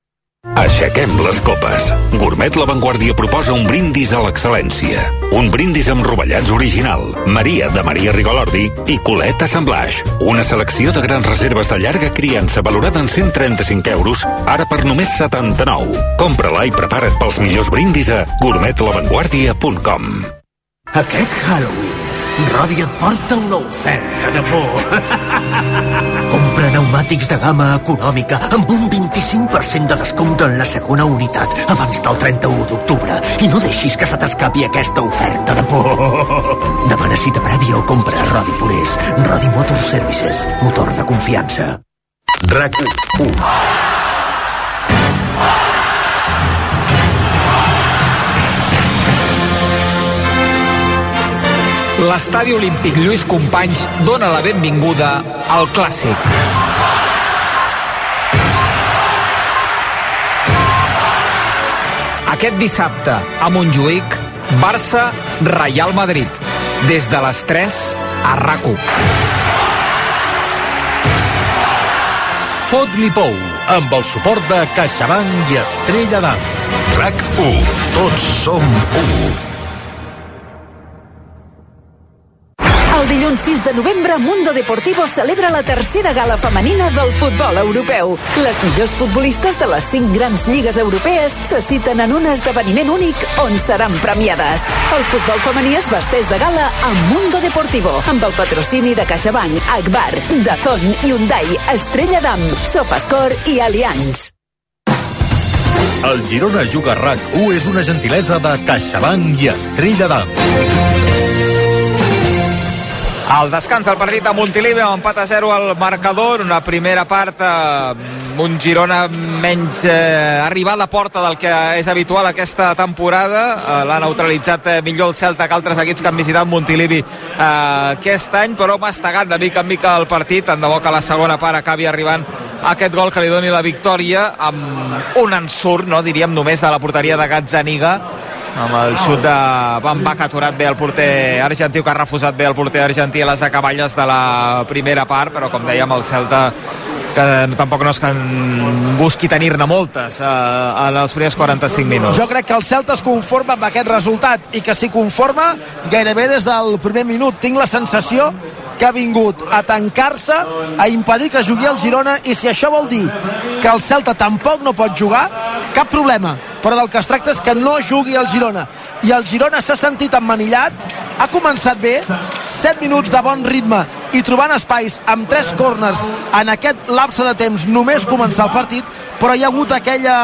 Aixequem les copes. Gourmet La Vanguardia proposa un brindis a l'excel·lència. Un brindis amb rovellats original, Maria de Maria Rigolordi i Coleta Semblaix. Una selecció de grans reserves de llarga criança valorada en 135 euros, ara per només 79. Compra-la i prepara't pels millors brindis a gourmetlavanguardia.com. Aquest Halloween, Rodi et porta una oferta de por. Compra pneumàtics de gamma econòmica amb un 25% de descompte en la segona unitat abans del 31 d'octubre i no deixis que se t'escapi aquesta oferta de por. Demana cita prèvia o compra a Rodi Ponés. Rodi Motor Services, motor de confiança. RAC 1. L'estadi olímpic Lluís Companys dona la benvinguda al Clàssic. Aquest dissabte, a Montjuïc, Barça, Real Madrid. Des de les 3 a RAC1. Fot-li pou, amb el suport de CaixaBank i Estrella d'Am. RAC 1. Tots som 1. Dilluns 6 de novembre, Mundo Deportivo celebra la tercera gala femenina del futbol europeu. Les millors futbolistes de les cinc grans lligues europees se citen en un esdeveniment únic on seran premiades. El futbol femení es vesteix de gala amb Mundo Deportivo, amb el patrocini de CaixaBank, Akbar, Dazón, Hyundai, Estrella d'Am, Sofascor i Allianz. El Girona Juga RAC 1 és una gentilesa de CaixaBank i Estrella d'Am. El descans del partit de Montilivi amb empat a 0 al marcador, una primera part eh, un Girona menys eh, arribar a porta del que és habitual aquesta temporada, eh, l'ha neutralitzat eh, millor el Celta que altres equips que han visitat Montilivi eh, aquest any, però mastegant de mica en mica el partit, tant de bo que la segona part acabi arribant aquest gol que li doni la victòria amb un ensurt, no, diríem només de la porteria de Gazzaniga amb el xut de Van Bach aturat bé el porter argentí que ha refusat bé el porter argentí a les acaballes de la primera part però com dèiem el Celta que tampoc no és que en busqui tenir-ne moltes eh, en els primers 45 minuts Jo crec que el Celta es conforma amb aquest resultat i que s'hi conforma gairebé des del primer minut. Tinc la sensació que ha vingut a tancar-se, a impedir que jugui el Girona i si això vol dir que el Celta tampoc no pot jugar, cap problema. Però del que es tracta és que no jugui el Girona. I el Girona s'ha sentit emmanillat, ha començat bé, 7 minuts de bon ritme i trobant espais amb tres corners en aquest lapse de temps només començar el partit, però hi ha hagut aquella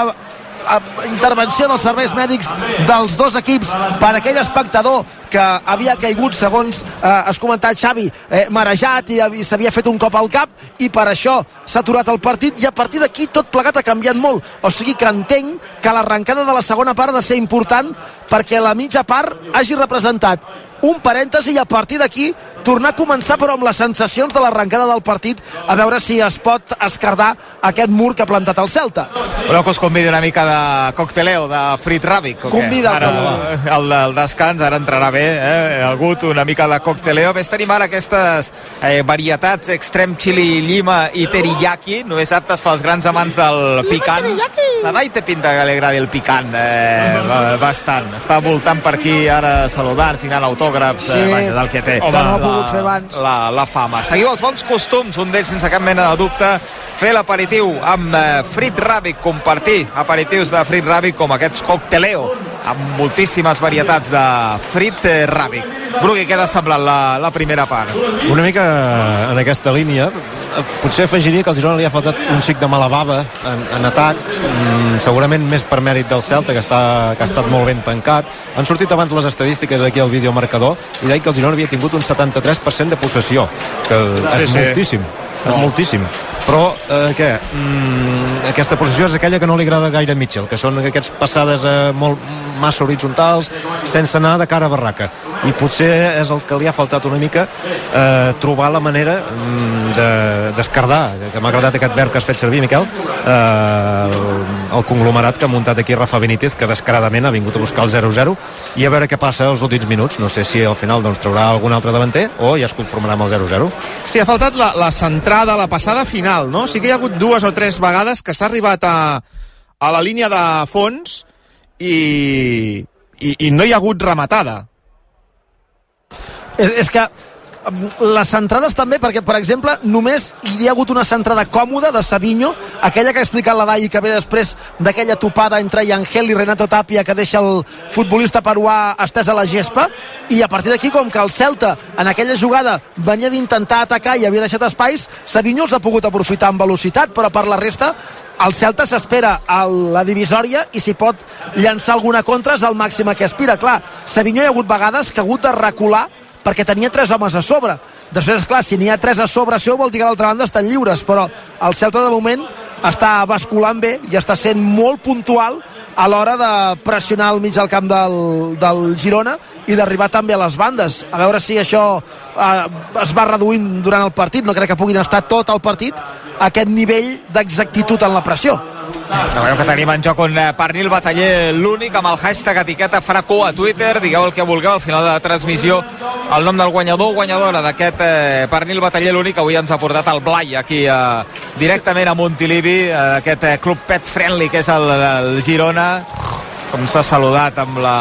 intervenció dels serveis mèdics dels dos equips per aquell espectador que havia caigut, segons eh, has comentat Xavi, eh, marejat i s'havia fet un cop al cap i per això s'ha aturat el partit i a partir d'aquí tot plegat ha canviat molt. O sigui que entenc que l'arrencada de la segona part ha de ser important perquè la mitja part hagi representat un parèntesi i a partir d'aquí tornar a començar però amb les sensacions de l'arrencada del partit a veure si es pot escardar aquest mur que ha plantat el Celta. Voleu que us convidi una mica de cocteleo, de frit ràbic? Convida ara, el, el descans, ara entrarà bé, eh? el gut, una mica de cocteleo. Ves, tenim ara aquestes eh, varietats extrem chili llima i teriyaki, només aptes pels grans amants del picant. La Dai té pinta que li agradi el picant, eh, bastant. Està voltant per aquí ara saludant, signant autògrafs, Sí. eh, vaja, del que té. Que no ha pogut fer abans. La, la fama. Seguiu els bons costums, un d'ells sense cap mena de dubte, fer l'aperitiu amb eh, frit ràbic, compartir aperitius de frit ràbic com aquests cocteleo, amb moltíssimes varietats de frit eh, ràbic. Brugui, què ha semblat la, la primera part? Una mica en aquesta línia, potser afegiria que al Girona li ha faltat un xic de mala bava en, en atac, mm, segurament més per mèrit del Celta, que, està, que ha estat molt ben tancat. Han sortit abans les estadístiques aquí al videomarcador i deia que el Girona havia tingut un 73% de possessió, que Sí, és sí. moltíssim. És moltíssim. Però, eh, què? Mm, aquesta posició és aquella que no li agrada gaire a Mitchell, que són aquests passades eh, molt massa horitzontals, sense anar de cara a barraca. I potser és el que li ha faltat una mica eh, trobar la manera mm, de- d'escardar, de, que m'ha agradat aquest verb que has fet servir, Miquel, eh, el, el conglomerat que ha muntat aquí Rafa Benítez, que descaradament ha vingut a buscar el 0-0, i a veure què passa els últims minuts. No sé si al final doncs, traurà algun altre davanter o ja es conformarà amb el 0-0. Sí, ha faltat la, la centrada, la passada final, no? Sí que hi ha hagut dues o tres vegades que s'ha arribat a, a la línia de fons i, i, i no hi ha hagut rematada. És, és que les centrades també, perquè, per exemple, només hi ha hagut una centrada còmoda de Savinho, aquella que ha explicat la Dai que ve després d'aquella topada entre Yangel i Renato Tapia que deixa el futbolista peruà estès a la gespa, i a partir d'aquí, com que el Celta en aquella jugada venia d'intentar atacar i havia deixat espais, Savinho els ha pogut aprofitar amb velocitat, però per la resta el Celta s'espera a la divisòria i si pot llançar alguna contra és el màxim a què aspira. Clar, Savinho hi ha hagut vegades que ha hagut de recular perquè tenia tres homes a sobre. Després, clar, si n'hi ha tres a sobre seu vol dir que l'altra banda estan lliures, però el Celta de moment està basculant bé i està sent molt puntual a l'hora de pressionar al mig del camp del, del Girona i d'arribar també a les bandes. A veure si això eh, es va reduint durant el partit. No crec que puguin estar tot el partit aquest nivell d'exactitud en la pressió. Sabeu que tenim en joc un eh, pernil bataller l'únic amb el hashtag etiqueta Fraco a Twitter. Digueu el que vulgueu al final de la transmissió el nom del guanyador o guanyadora d'aquest eh, pernil bataller l'únic. Avui ens ha portat el Blai aquí eh, directament a Montilivi, eh, aquest eh, club pet friendly que és el, el Girona. Com s'ha saludat amb la,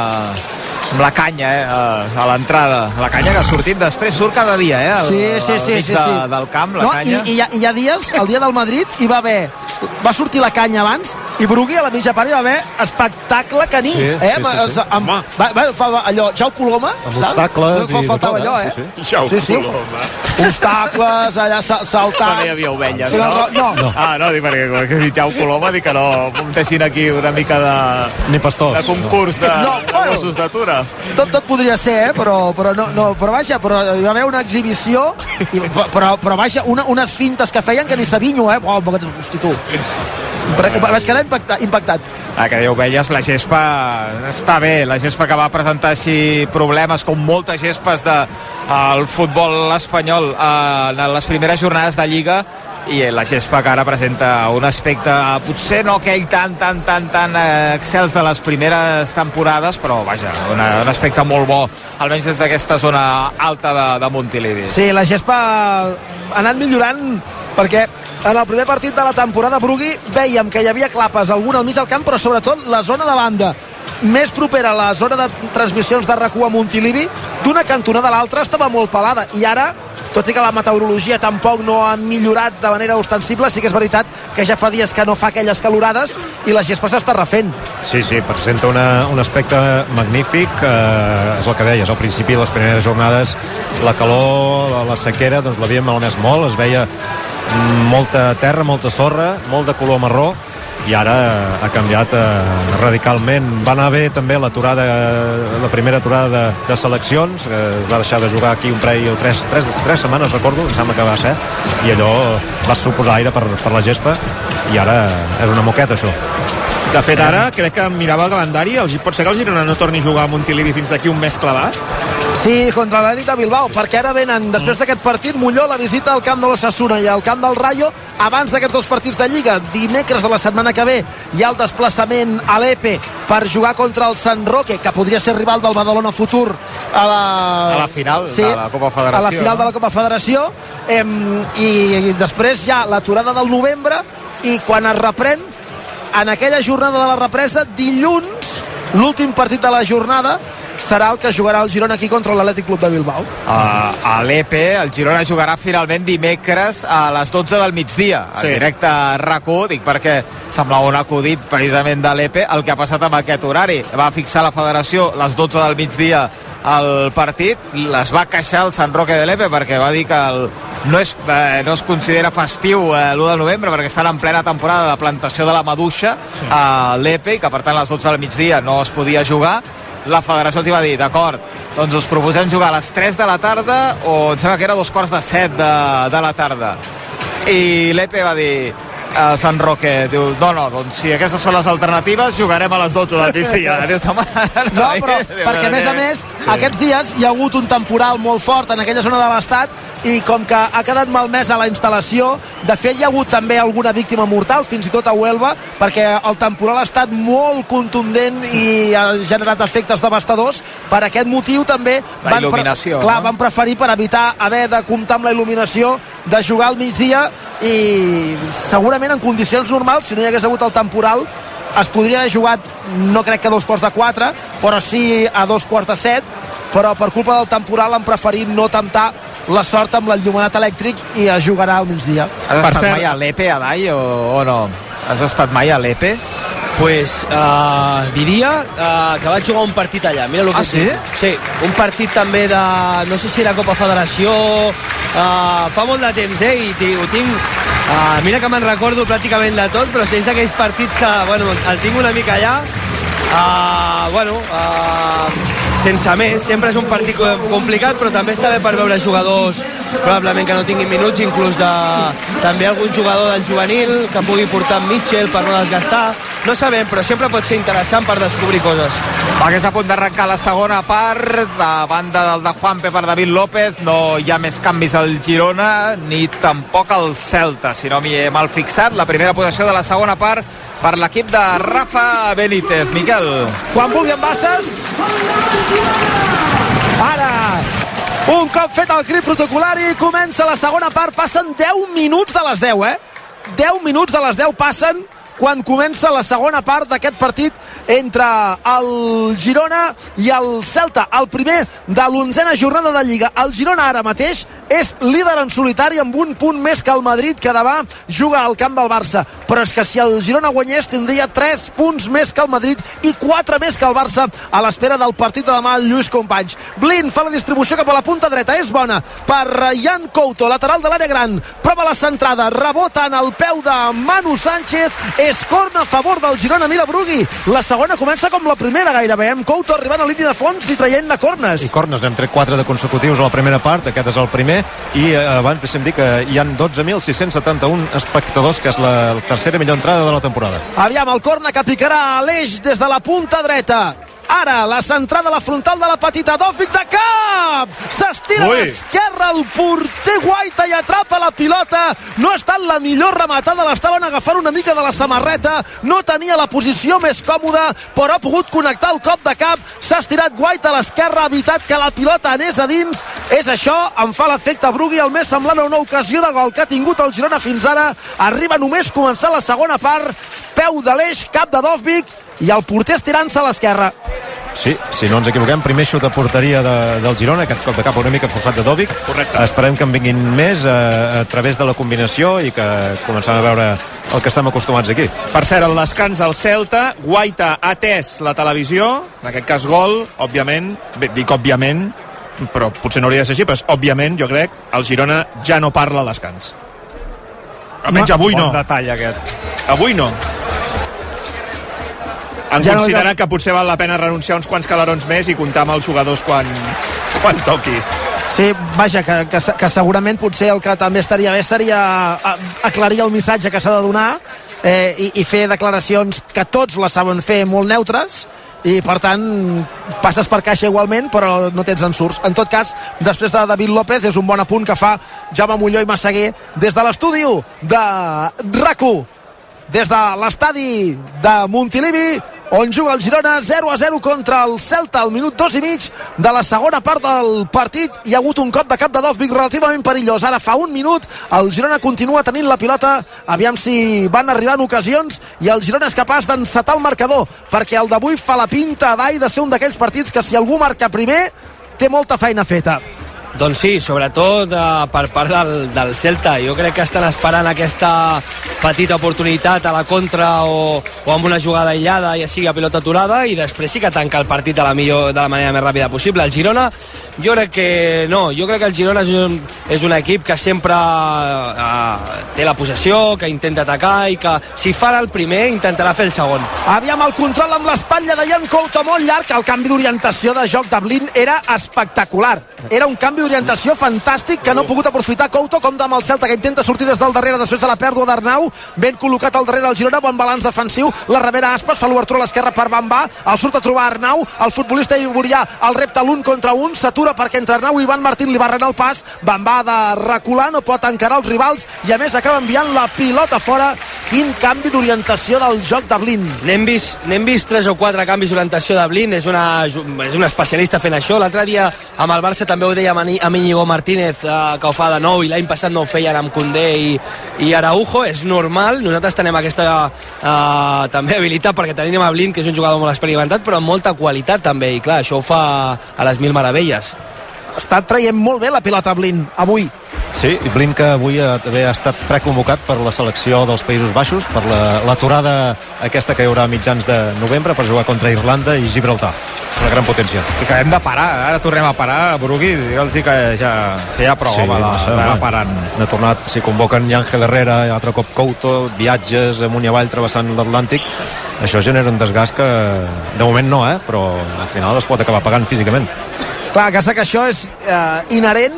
amb la canya eh, a, l'entrada. La canya que ha sortit després, surt cada dia, eh? Al, Sí, sí, al sí, sí, de, sí. del camp, la no, canya. I, i, hi ha, I hi ha dies, el dia del Madrid, hi va haver va sortir la canya abans i Brugui a la mitja part hi va haver espectacle caní Sí, eh? sí, sí, sí. Amb, va, va, fa allò, Jau Coloma Amb saps? obstacles no i de faltava tot, allò, eh? eh? Sí, sí. Jau sí, sí. Coloma. obstacles, allà sa- saltant No hi havia ovelles, el no? no. No. Ah, no, dic perquè que Jau Coloma dic que no muntessin aquí una mica de, Ni pastors. de concurs de, No, de bueno. gossos d'atura. Tot, tot podria ser, eh? però, però, no, no, però vaja, però hi va haver una exhibició i, però, però vaja, una, unes fintes que feien que ni Savinho, eh? Oh, hosti, tu. Però, vaig quedar impactat, impactat. Ah, que diu Ovelles, la gespa està bé, la gespa que va presentar així problemes com moltes gespes del de, el futbol espanyol eh, en les primeres jornades de Lliga i la gespa que ara presenta un aspecte potser no aquell tan, tan, tan, tan eh, excels de les primeres temporades, però vaja, una, un aspecte molt bo, almenys des d'aquesta zona alta de, de Montilivi. Sí, la gespa ha anat millorant perquè en el primer partit de la temporada Brugui veiem que hi havia clapes, algun al mig del camp, però sobretot la zona de banda més propera a la zona de transmissions de RAC1 a Montilivi, d'una cantonada a l'altra estava molt pelada, i ara tot i que la meteorologia tampoc no ha millorat de manera ostensible, sí que és veritat que ja fa dies que no fa aquelles calorades i la gespa s'està refent. Sí, sí, presenta una, un aspecte magnífic, eh, és el que deies, al principi les primeres jornades la calor, la, la sequera, doncs l'havíem malmès molt, es veia mm, molta terra, molta sorra, molt de color marró, i ara ha canviat eh, radicalment. Va anar bé també l'aturada, la primera aturada de, de seleccions, es va deixar de jugar aquí un parell o tres, tres, tres setmanes, recordo, em sembla que va ser, i allò va suposar aire per, per la gespa, i ara és una moqueta, això. De fet, ara crec que mirava el calendari, el, pot ser que el Girona no torni a jugar a Montilivi fins d'aquí un mes clavat? Sí, contra de Bilbao, perquè ara venen, després d'aquest partit, Molló la visita al camp de l'Ossassuna i al camp del Rayo, abans d'aquests dos partits de Lliga. Dimecres de la setmana que ve hi ha el desplaçament a l'EPE per jugar contra el San Roque, que podria ser rival del Badalona Futur a la, A la final de la Copa Federació, A la final no? de la Copa Federació. Em, i, I després hi ha l'aturada del novembre i quan es reprèn, en aquella jornada de la represa, dilluns, l'últim partit de la jornada, serà el que jugarà el Girona aquí contra l'Atlètic Club de Bilbao. Uh, a l'EPE, el Girona jugarà finalment dimecres a les 12 del migdia, en Sí. directe a RAC1, dic perquè semblava un acudit precisament de l'EPE el que ha passat amb aquest horari. Va fixar la federació les 12 del migdia al partit, les va queixar el Sant Roque de l'EPE perquè va dir que el, no, és, eh, no es considera festiu eh, l'1 de novembre perquè estan en plena temporada de plantació de la maduixa sí. a l'EPE i que per tant a les 12 del migdia no es podia jugar la federació els va dir, d'acord, doncs us proposem jugar a les 3 de la tarda o em sembla que era dos quarts de 7 de, de la tarda. I l'EPE va dir a Sant Roque, diu, no, no, doncs si aquestes són les alternatives, jugarem a les 12 del migdia. Dius, home, No, però perquè a més a més, sí. aquests dies hi ha hagut un temporal molt fort en aquella zona de l'estat i com que ha quedat malmesa la instal·lació, de fet hi ha hagut també alguna víctima mortal, fins i tot a Huelva, perquè el temporal ha estat molt contundent i ha generat efectes devastadors. Per aquest motiu també La van, clar, no? van preferir per evitar haver de comptar amb la il·luminació de jugar al migdia i segurament en condicions normals, si no hi hagués hagut el temporal, es podria haver jugat no crec que a dos quarts de quatre però sí a dos quarts de set. Però per culpa del temporal han preferit no temptar la sort amb l'enllumenat elèctric i es jugarà al migdia. Has estat mai a l'EPE, Adai, o, o no? Has estat mai a l'EPE? Pues uh, diria uh, que vaig jugar un partit allà. Mira el que Ah, dic. Sí, un partit també de... No sé si era Copa Federació... Uh, fa molt de temps, eh? I ho tinc... Uh, mira que me'n recordo pràcticament de tot, però si és d'aquells partits que, bueno, el tinc una mica allà. Uh, bueno, uh, sense més, sempre és un partit complicat, però també està bé per veure jugadors probablement que no tinguin minuts, inclús de, també algun jugador del juvenil que pugui portar Mitchell per no desgastar. No sabem, però sempre pot ser interessant per descobrir coses. Va, que és a punt d'arrencar la segona part, de banda del de Juanpe per David López, no hi ha més canvis al Girona, ni tampoc al Celta, si no m'hi he mal fixat. La primera posició de la segona part per l'equip de Rafa Benítez. Miquel. quan vulgui en Bassas ara un cop fet el crit protocolari comença la segona part, passen 10 minuts de les 10 eh 10 minuts de les 10 passen quan comença la segona part d'aquest partit entre el Girona i el Celta, el primer de l'onzena jornada de Lliga. El Girona ara mateix és líder en solitari amb un punt més que el Madrid, que demà juga al camp del Barça. Però és que si el Girona guanyés tindria 3 punts més que el Madrid i 4 més que el Barça a l'espera del partit de demà Lluís Companys. Blin fa la distribució cap a la punta dreta, és bona per Jan Couto, lateral de l'àrea gran. Prova la centrada, rebota en el peu de Manu Sánchez, és corna a favor del Girona, mira Brugui. La segona comença com la primera gairebé, amb Couto arribant a línia de fons i traient-ne cornes. I cornes, n'hem tret 4 de consecutius a la primera part, aquest és el primer, i eh, abans deixem dir que hi han 12.671 espectadors, que és la tercera millor entrada de la temporada. Aviam, el corna que picarà l'eix des de la punta dreta. Ara, la centrada a la frontal de la petita Dòfic de cap! S'estira a l'esquerra el porter Guaita i atrapa la pilota. No ha estat la millor rematada, l'estaven agafant una mica de la samarreta, no tenia la posició més còmoda, però ha pogut connectar el cop de cap. S'ha estirat Guaita a l'esquerra, ha evitat que la pilota anés a dins. És això, em fa l'efecte Brugui, el més semblant a una ocasió de gol que ha tingut el Girona fins ara. Arriba només començar la segona part, peu de l'eix, cap de Dòfic, i el porter estirant-se a l'esquerra. Sí, si no ens equivoquem, primer xut a porteria de, del Girona, aquest cop de cap una mica forçat de Dòvic. Correcte. Esperem que en vinguin més a, a través de la combinació i que comencem a veure el que estem acostumats aquí. Per cert, el descans al Celta, Guaita ha atès la televisió, en aquest cas gol, òbviament, bé, dic òbviament, però potser no hauria de ser així, però és òbviament, jo crec, el Girona ja no parla al descans. Almenys avui no. Bon detall, aquest. Avui no. Han Ja ja no- considerat que potser val la pena renunciar uns quants calarons més i comptar amb els jugadors quan, quan toqui. Sí, vaja, que, que, que segurament potser el que també estaria bé seria a- aclarir el missatge que s'ha de donar eh, i, i fer declaracions que tots la saben fer molt neutres i per tant passes per caixa igualment però no tens ensurts. En tot cas, després de David López és un bon apunt que fa Jaume Molló i Massaguer des de l'estudi de RAC1 des de l'estadi de Montilivi on juga el Girona 0 a 0 contra el Celta al minut 2 i mig de la segona part del partit. Hi ha hagut un cop de cap de Dovvig relativament perillós. Ara fa un minut el Girona continua tenint la pilota. Aviam si van arribant ocasions i el Girona és capaç d'encetar el marcador perquè el d'avui fa la pinta d'ai de ser un d'aquells partits que si algú marca primer té molta feina feta Doncs sí, sobretot eh, per part del, del Celta. Jo crec que estan esperant aquesta petita oportunitat a la contra o, o amb una jugada aïllada, ja sigui a pilota aturada, i després sí que tanca el partit de la, millor, de la manera més ràpida possible. El Girona, jo crec que no, jo crec que el Girona és un, és un equip que sempre eh, té la possessió, que intenta atacar i que si farà el primer intentarà fer el segon. Aviam el control amb l'espatlla de Jan Couto molt llarg. El canvi d'orientació de joc de Blin era espectacular. Era un canvi d'orientació fantàstic que no ha pogut aprofitar Couto com amb el Celta que intenta sortir des del darrere després de la pèrdua d'Arnau. Ben col·locat al darrere el Girona, bon balanç defensiu. La rebera Aspas fa l'obertura a l'esquerra per Bambà. El surt a trobar Arnau. El futbolista iborià el repta l'un contra un. S'atura perquè entre Arnau i Ivan Martín li barren el pas. Bambà de recular, no pot encarar els rivals i a més acaba enviant la pilota fora. Quin canvi d'orientació del joc de Blin. N'hem vist, n'hem vist tres o quatre canvis d'orientació de Blin, és, una, és un especialista fent això. L'altre dia amb el Barça també ho ahir amb Íñigo Martínez eh, que ho fa de nou i l'any passat no ho feien amb Condé i, i Araujo, és normal. Nosaltres tenem aquesta eh, també habilitat perquè tenim a Blind que és un jugador molt experimentat però amb molta qualitat també. I clar, això ho fa a les mil meravelles està traient molt bé la pilota Blind avui Sí, i Blin que avui ha, també ha estat preconvocat per la selecció dels Països Baixos per l'aturada la, aquesta que hi haurà a mitjans de novembre per jugar contra Irlanda i Gibraltar una gran potència. Sí que hem de parar, ara tornem a parar, Brugui, digue'ls que ja, que ja prou, sí, home, d'anar parant. Ha tornat, si convoquen Ángel Herrera, altre cop Couto, viatges amunt i avall travessant l'Atlàntic, això genera un desgast que de moment no, eh? però al final es pot acabar pagant físicament. Clar, que que això és eh, inherent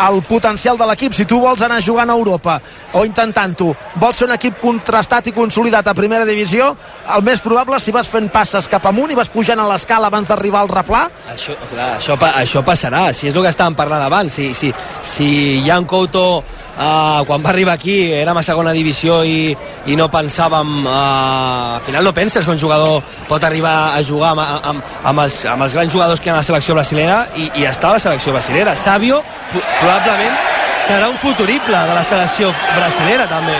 el potencial de l'equip. Si tu vols anar jugant a Europa o intentant-ho, vols ser un equip contrastat i consolidat a primera divisió, el més probable si vas fent passes cap amunt i vas pujant a l'escala abans d'arribar al replà. Això, clar, això, això passarà, si és el que estàvem parlant abans. Si, si, si Jan Couto uh, quan va arribar aquí érem a segona divisió i, i no pensàvem uh, al final no penses que un jugador pot arribar a jugar amb, amb, amb, els, amb els grans jugadors que hi ha a la selecció brasilera i, i està a la selecció brasilera. Sabio probablement serà un futurible de la selecció brasilera també.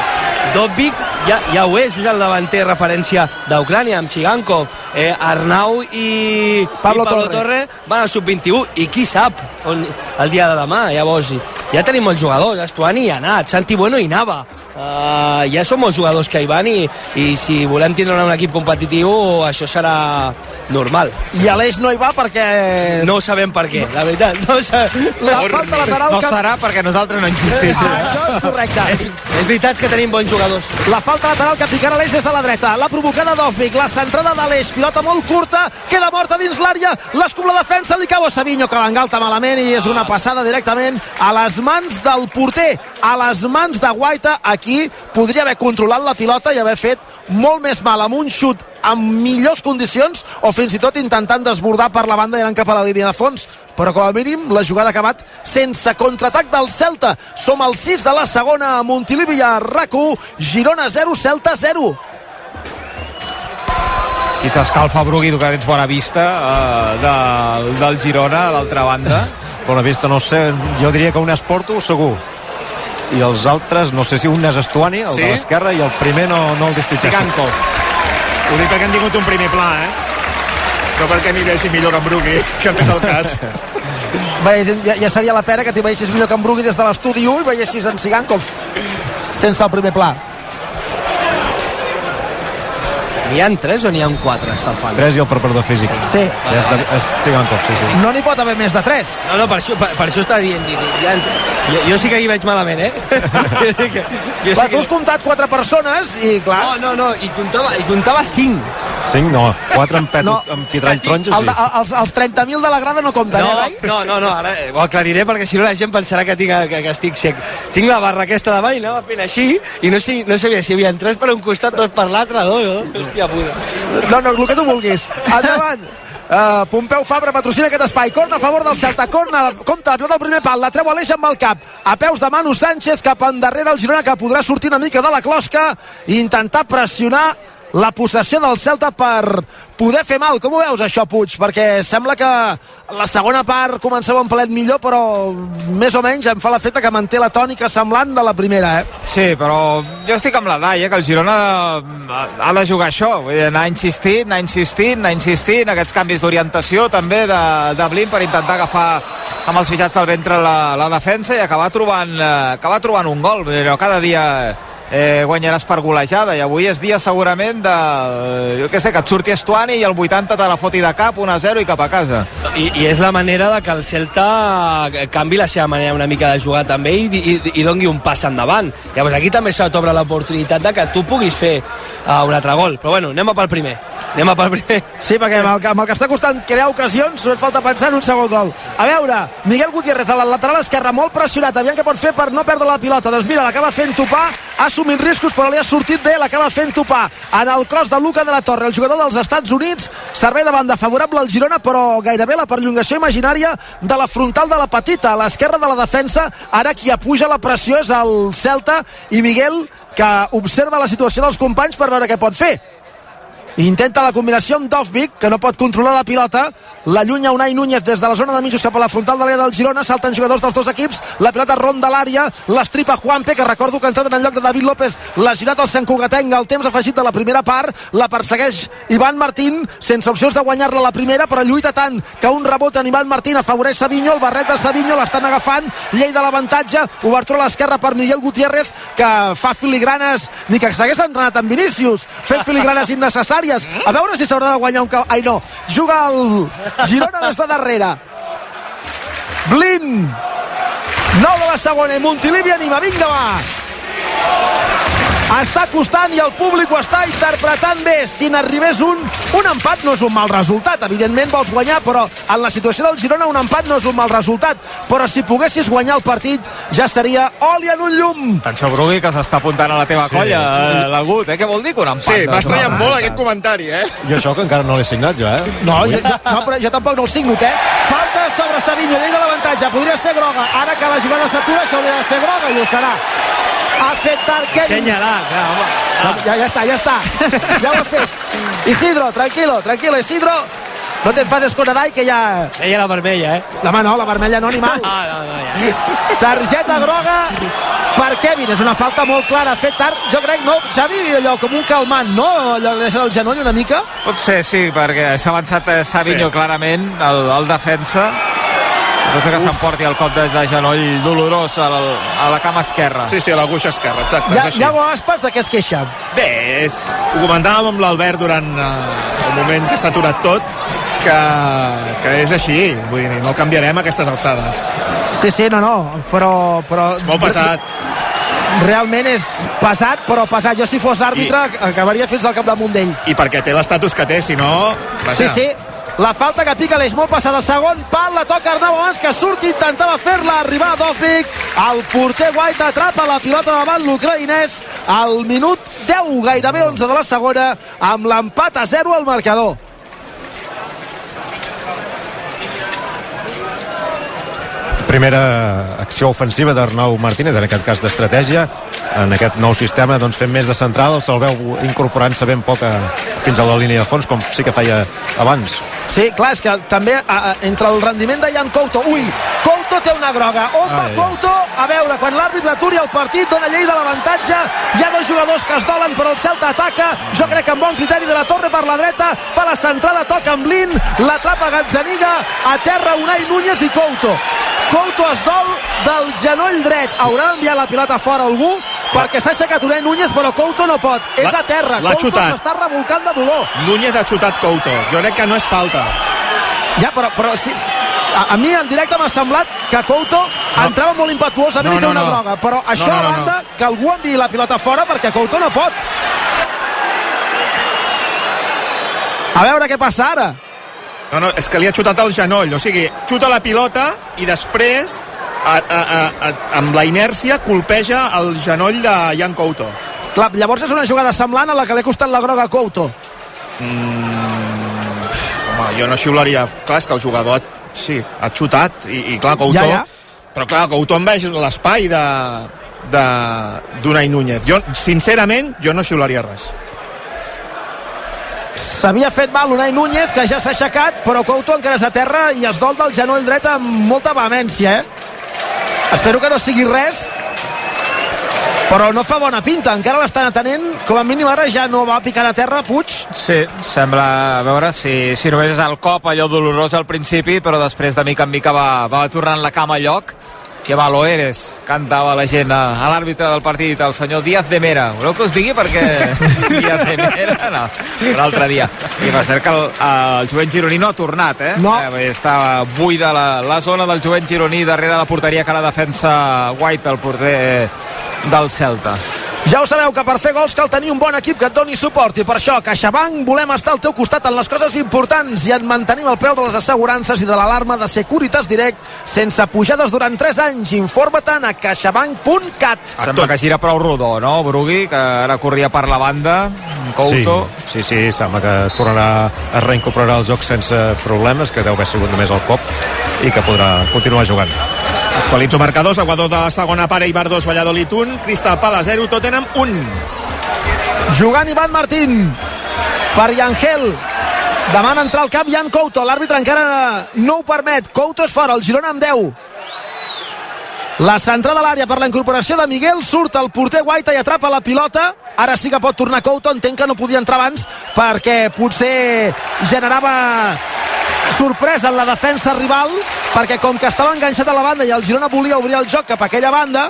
Dobbik ja, ja ho és, és el davanter referència d'Ucrània amb Chigankov eh, Arnau i Pablo, i Pablo Torre. Torre van al sub-21 i qui sap on, el dia de demà llavors ja tenim molts jugadors Estuani hi ha anat, Santi Bueno hi anava uh, ja són molts jugadors que hi van i, i si volem tindre un equip competitiu això serà normal I Aleix no hi va perquè... no sabem per què, la veritat no sabem. La falta lateral no que... serà perquè nosaltres no insistim. Ah, això és correcte. és, és veritat que tenim bons jugadors La falta lateral que picarà l'Eix des de la dreta. La provocada d'Ofvic, la centrada de l'Eix, pilota molt curta, queda morta dins l'àrea, l'escup la defensa, li cau a Savinho, que l'engalta malament i és una passada directament a les mans del porter, a les mans de Guaita. Aquí podria haver controlat la pilota i haver fet molt més mal amb un xut amb millors condicions o fins i tot intentant desbordar per la banda i anant cap a la línia de fons però com a mínim la jugada ha acabat sense contraatac del Celta som al 6 de la segona a Montilivi a RAC1 Girona 0, Celta 0 I s'escalfa Brugui, tu que tens bona vista uh, del, del Girona a l'altra banda. Bona vista, no sé, jo diria que un és Porto, segur. I els altres, no sé si un és Estuani, el Sí? de l'esquerra, i el primer no, no el distingeixo. Sigankov. Ho dic perquè han tingut un primer pla, eh? No perquè m'hi vegi millor que en Brugui, que no és el cas. Bé, ja, ja seria la pena que t'hi veiessis millor que en Brugui des de l'estudi 1 i veiessis en Sigankov sense el primer pla n'hi ha tres o n'hi ha quatre escalfant? 3 i el preparador físic. Sí. És, de, és Sigankov, sí, sí. no n'hi pot haver més de 3 No, no, per això, per, per això està dient. Dic, ja, jo, jo sí que hi veig malament, eh? jo sí que, jo Clar, sí tu has comptat 4 persones i clar No, no, no, i comptava, i comptava 5. 5 no, 4 amb, pet, No, amb pitrall taronja, el, sí. de- els, els 30.000 de la grada no compten, No, eh, no, no, no, ara eh, ho aclariré perquè si no la gent pensarà que, tinc, que, que estic sec. Tinc la barra aquesta davant i anava fent així i no, sé, no sabia si hi havia tres per un costat, dos per l'altre, dos, no? Hòstia puta. No, no, el que tu vulguis. Endavant. Uh, Pompeu Fabra patrocina aquest espai corna a favor del Celta, corna compta la pilota al primer pal, la treu Aleix amb el cap a peus de Manu Sánchez cap endarrere el Girona que podrà sortir una mica de la closca i intentar pressionar la possessió del Celta per poder fer mal. Com ho veus això, Puig? Perquè sembla que la segona part començava un palet millor, però més o menys em fa l'efecte que manté la tònica semblant de la primera, eh? Sí, però jo estic amb la Dai, eh, que el Girona ha- ha de jugar això, vull dir, anar insistint, anar insistint, anar insistint, aquests canvis d'orientació també de, de Blin per intentar agafar amb els fitxats al ventre la, la defensa i acabar trobant, eh, acabar trobant un gol. Vull dir, cada dia eh, guanyaràs per golejada i avui és dia segurament de, eh, jo què sé, que et surti Estuani i el 80 te la foti de cap, 1-0 i cap a casa. I, I és la manera de que el Celta canvi la seva manera una mica de jugar també i, i, i dongui un pas endavant. Llavors aquí també se t'obre l'oportunitat de que tu puguis fer uh, un altre gol. Però bueno, anem a pel primer. Anem a pel primer. Sí, perquè amb el, que- amb el que està costant crear ocasions només falta pensar en un segon gol. A veure, Miguel Gutiérrez a la lateral esquerra, molt pressionat, aviam què pot fer per no perdre la pilota. Doncs mira, l'acaba fent topar, ha assumit riscos, però li ha sortit bé, l'acaba fent topar. En el cos de Luca de la Torre, el jugador dels Estats Units, servei de banda favorable al Girona, però gairebé la perllongació imaginària de la frontal de la petita, a l'esquerra de la defensa, ara qui apuja la pressió és el Celta i Miguel que observa la situació dels companys per veure què pot fer Intenta la combinació amb Dovvik, que no pot controlar la pilota. L'allunya Unai Núñez des de la zona de mitjos cap a la frontal de l'àrea del Girona. Salten jugadors dels dos equips. La pilota ronda l'àrea. L'estripa Juanpe, que recordo que ha entrat en el lloc de David López. Lesionat el Sant Cugatenc. El temps afegit de la primera part. La persegueix Ivan Martín, sense opcions de guanyar-la la primera, però lluita tant que un rebot en Ivan Martín afavoreix Savinho. El barret de Savinho l'estan agafant. Llei de l'avantatge. Obertura a l'esquerra per Miguel Gutiérrez, que fa filigranes, ni que s'hagués entrenat amb Vinícius, fent filigranes innecessàries. A veure si s'haurà de guanyar un. Ai, no. Juga el Girona des de darrere. Blin. 9 de la segona Montilivi anima. Vinga, va està costant i el públic ho està interpretant bé. Si n'arribés un, un empat no és un mal resultat. Evidentment vols guanyar, però en la situació del Girona un empat no és un mal resultat. Però si poguessis guanyar el partit ja seria oli en un llum. Atenció, Brugui, que s'està apuntant a la teva sí. colla, eh, l'agut, eh? Què vol dir que un empat? Sí, m'ha estranyat molt aquest comentari, eh? Jo això que encara no l'he signat, jo, eh? No, jo, jo, no, però jo tampoc no el signo, eh? Falta sobre Savinho, llei de l'avantatge, podria ser groga. Ara que la jugada s'atura, això hauria de ser groga i ho serà ha fet Tarquet. Senyalà, clar, home. Ah. Ja, ja està, ja està. Ja ho ha fet. Isidro, tranquilo, tranquilo, Isidro. No t'enfades con Adai, que ja... Ella la vermella, eh? La mà no, la vermella no, ni mal. Ah, no, no, ja. Targeta groga per Kevin. És una falta molt clara. Ha fet tard, jo crec, no, Xavi, allò com un calmant, no? Allò deixa el genoll una mica. Pot ser, sí, perquè s'ha avançat eh, Savinho sí. clarament, el, el defensa Potser que s'emporti el cop de, de genoll dolorós a la, a la cama esquerra. Sí, sí, a l'aguixa esquerra, exacte. Ja, Iago Aspas, de què es queixa? Bé, és, ho comentàvem amb l'Albert durant uh, el moment que s'ha aturat tot, que, que és així, vull dir, no el canviarem a aquestes alçades. Sí, sí, no, no, però... però és molt pesat. Realment és pesat, però pesat. Jo si fos àrbitre I, acabaria fins al cap damunt d'ell. I perquè té l'estatus que té, si no... Vaja. Sí, sí, la falta que pica l'eix molt passada. Segon pal, la toca Arnau abans que surti. Intentava fer-la arribar a Dovvik el porter White atrapa la pilota davant l'ucraïnès. Al minut 10 gairebé 11 de la segona amb l'empat a 0 al marcador. Primera acció ofensiva d'Arnau Martínez, en aquest cas d'estratègia, en aquest nou sistema doncs, fent més de central, se'l veu incorporant-se ben poc a, fins a la línia de fons, com sí que feia abans. Sí, clar, és que també a, a, entre el rendiment de Jan Couto, ui, Couto té una groga, on va Ai. Couto? A veure, quan l'àrbitre aturi el partit, dona llei de l'avantatge, hi ha dos jugadors que es dolen, però el Celta ataca, jo crec que amb bon criteri de la Torre per la dreta, fa la centrada, toca amb Blin, l'atrapa Gazzaniga, a terra Unai Núñez i Couto. Couto es dol del genoll dret. Haurà d'enviar la pilota fora algú perquè s'ha aixecat Unai Núñez, però Couto no pot. És a terra. Couto s'està revolcant de dolor. Núñez ha xutat Couto. Jo crec que no és falta. Ja, però, però si, a, a mi en directe m'ha semblat que Couto no. entrava molt impetuosament no, no, i té una no. groga. Però això no, no, a banda, no. que algú enviï la pilota fora perquè Couto no pot. A veure què passa ara. No, no, és que li ha xutat el genoll, o sigui, xuta la pilota i després, a, a, a, amb la inèrcia, colpeja el genoll de Jan Couto. Clar, llavors és una jugada semblant a la que li ha costat la groga a Couto. Mm, home, jo no xiularia... Clar, és que el jugador ha, sí, ha xutat i, i clar, Couto... Ja, ja. Però clar, Couto enveix l'espai de d'Unai Núñez. Jo, sincerament, jo no xiularia res. S'havia fet mal Unai Núñez, que ja s'ha aixecat, però Couto encara és a terra i es dol del genoll dret amb molta vehemència, eh? Espero que no sigui res, però no fa bona pinta, encara l'estan atenent. Com a mínim ara ja no va picar a terra Puig. Sí, sembla, a veure si, si només és el cop allò dolorós al principi però després de mica en mica va, va tornant la cama a lloc que malo eres, cantava la gent a, l'àrbitre del partit, el senyor Díaz de Mera. Voleu que us digui perquè Díaz de Mera, no, l'altre dia. I va ser que el, el jovent gironí no ha tornat, eh? No. Eh, estava buida la, la zona del jovent gironí darrere la porteria que la defensa White, el porter del Celta. Ja ho sabeu que per fer gols cal tenir un bon equip que et doni suport i per això a CaixaBank volem estar al teu costat en les coses importants i en mantenim el preu de les assegurances i de l'alarma de Securitas Direct sense pujades durant 3 anys. Informa-te'n a caixabank.cat. Sembla que gira prou rodó, no, Brugui? Que ara corria per la banda, Couto. Sí, sí, sí, sembla que tornarà a reincorporar el joc sense problemes, que deu haver sigut només el cop i que podrà continuar jugant. Actualitzo marcadors, Aguador de la segona part, Eibar 2, Valladolid 1, Cristal Pala 0, Tottenham 1. Jugant Ivan Martín. per Yangel demana entrar al camp Jan Couto l'àrbitre encara no ho permet Couto és fora, el Girona amb 10 la centrada a l'àrea per la incorporació de Miguel surt el porter Guaita i atrapa la pilota ara sí que pot tornar Couto entenc que no podia entrar abans perquè potser generava sorpresa en la defensa rival perquè com que estava enganxat a la banda i el Girona volia obrir el joc cap a aquella banda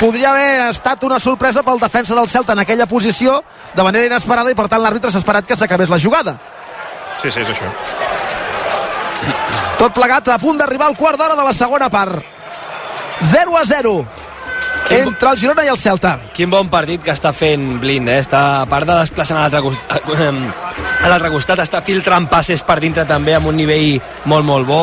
podria haver estat una sorpresa pel defensa del Celta en aquella posició de manera inesperada i per tant l'àrbitre s'ha esperat que s'acabés la jugada. Sí, sí, és això. tot plegat a punt d'arribar al quart d'hora de la segona part. 0 a 0 entre el Girona i el Celta Quin bon partit que està fent Blin, eh? Està, a part de desplaçant a l'altre costat, a l'altre costat, està filtrant passes per dintre també amb un nivell molt, molt bo.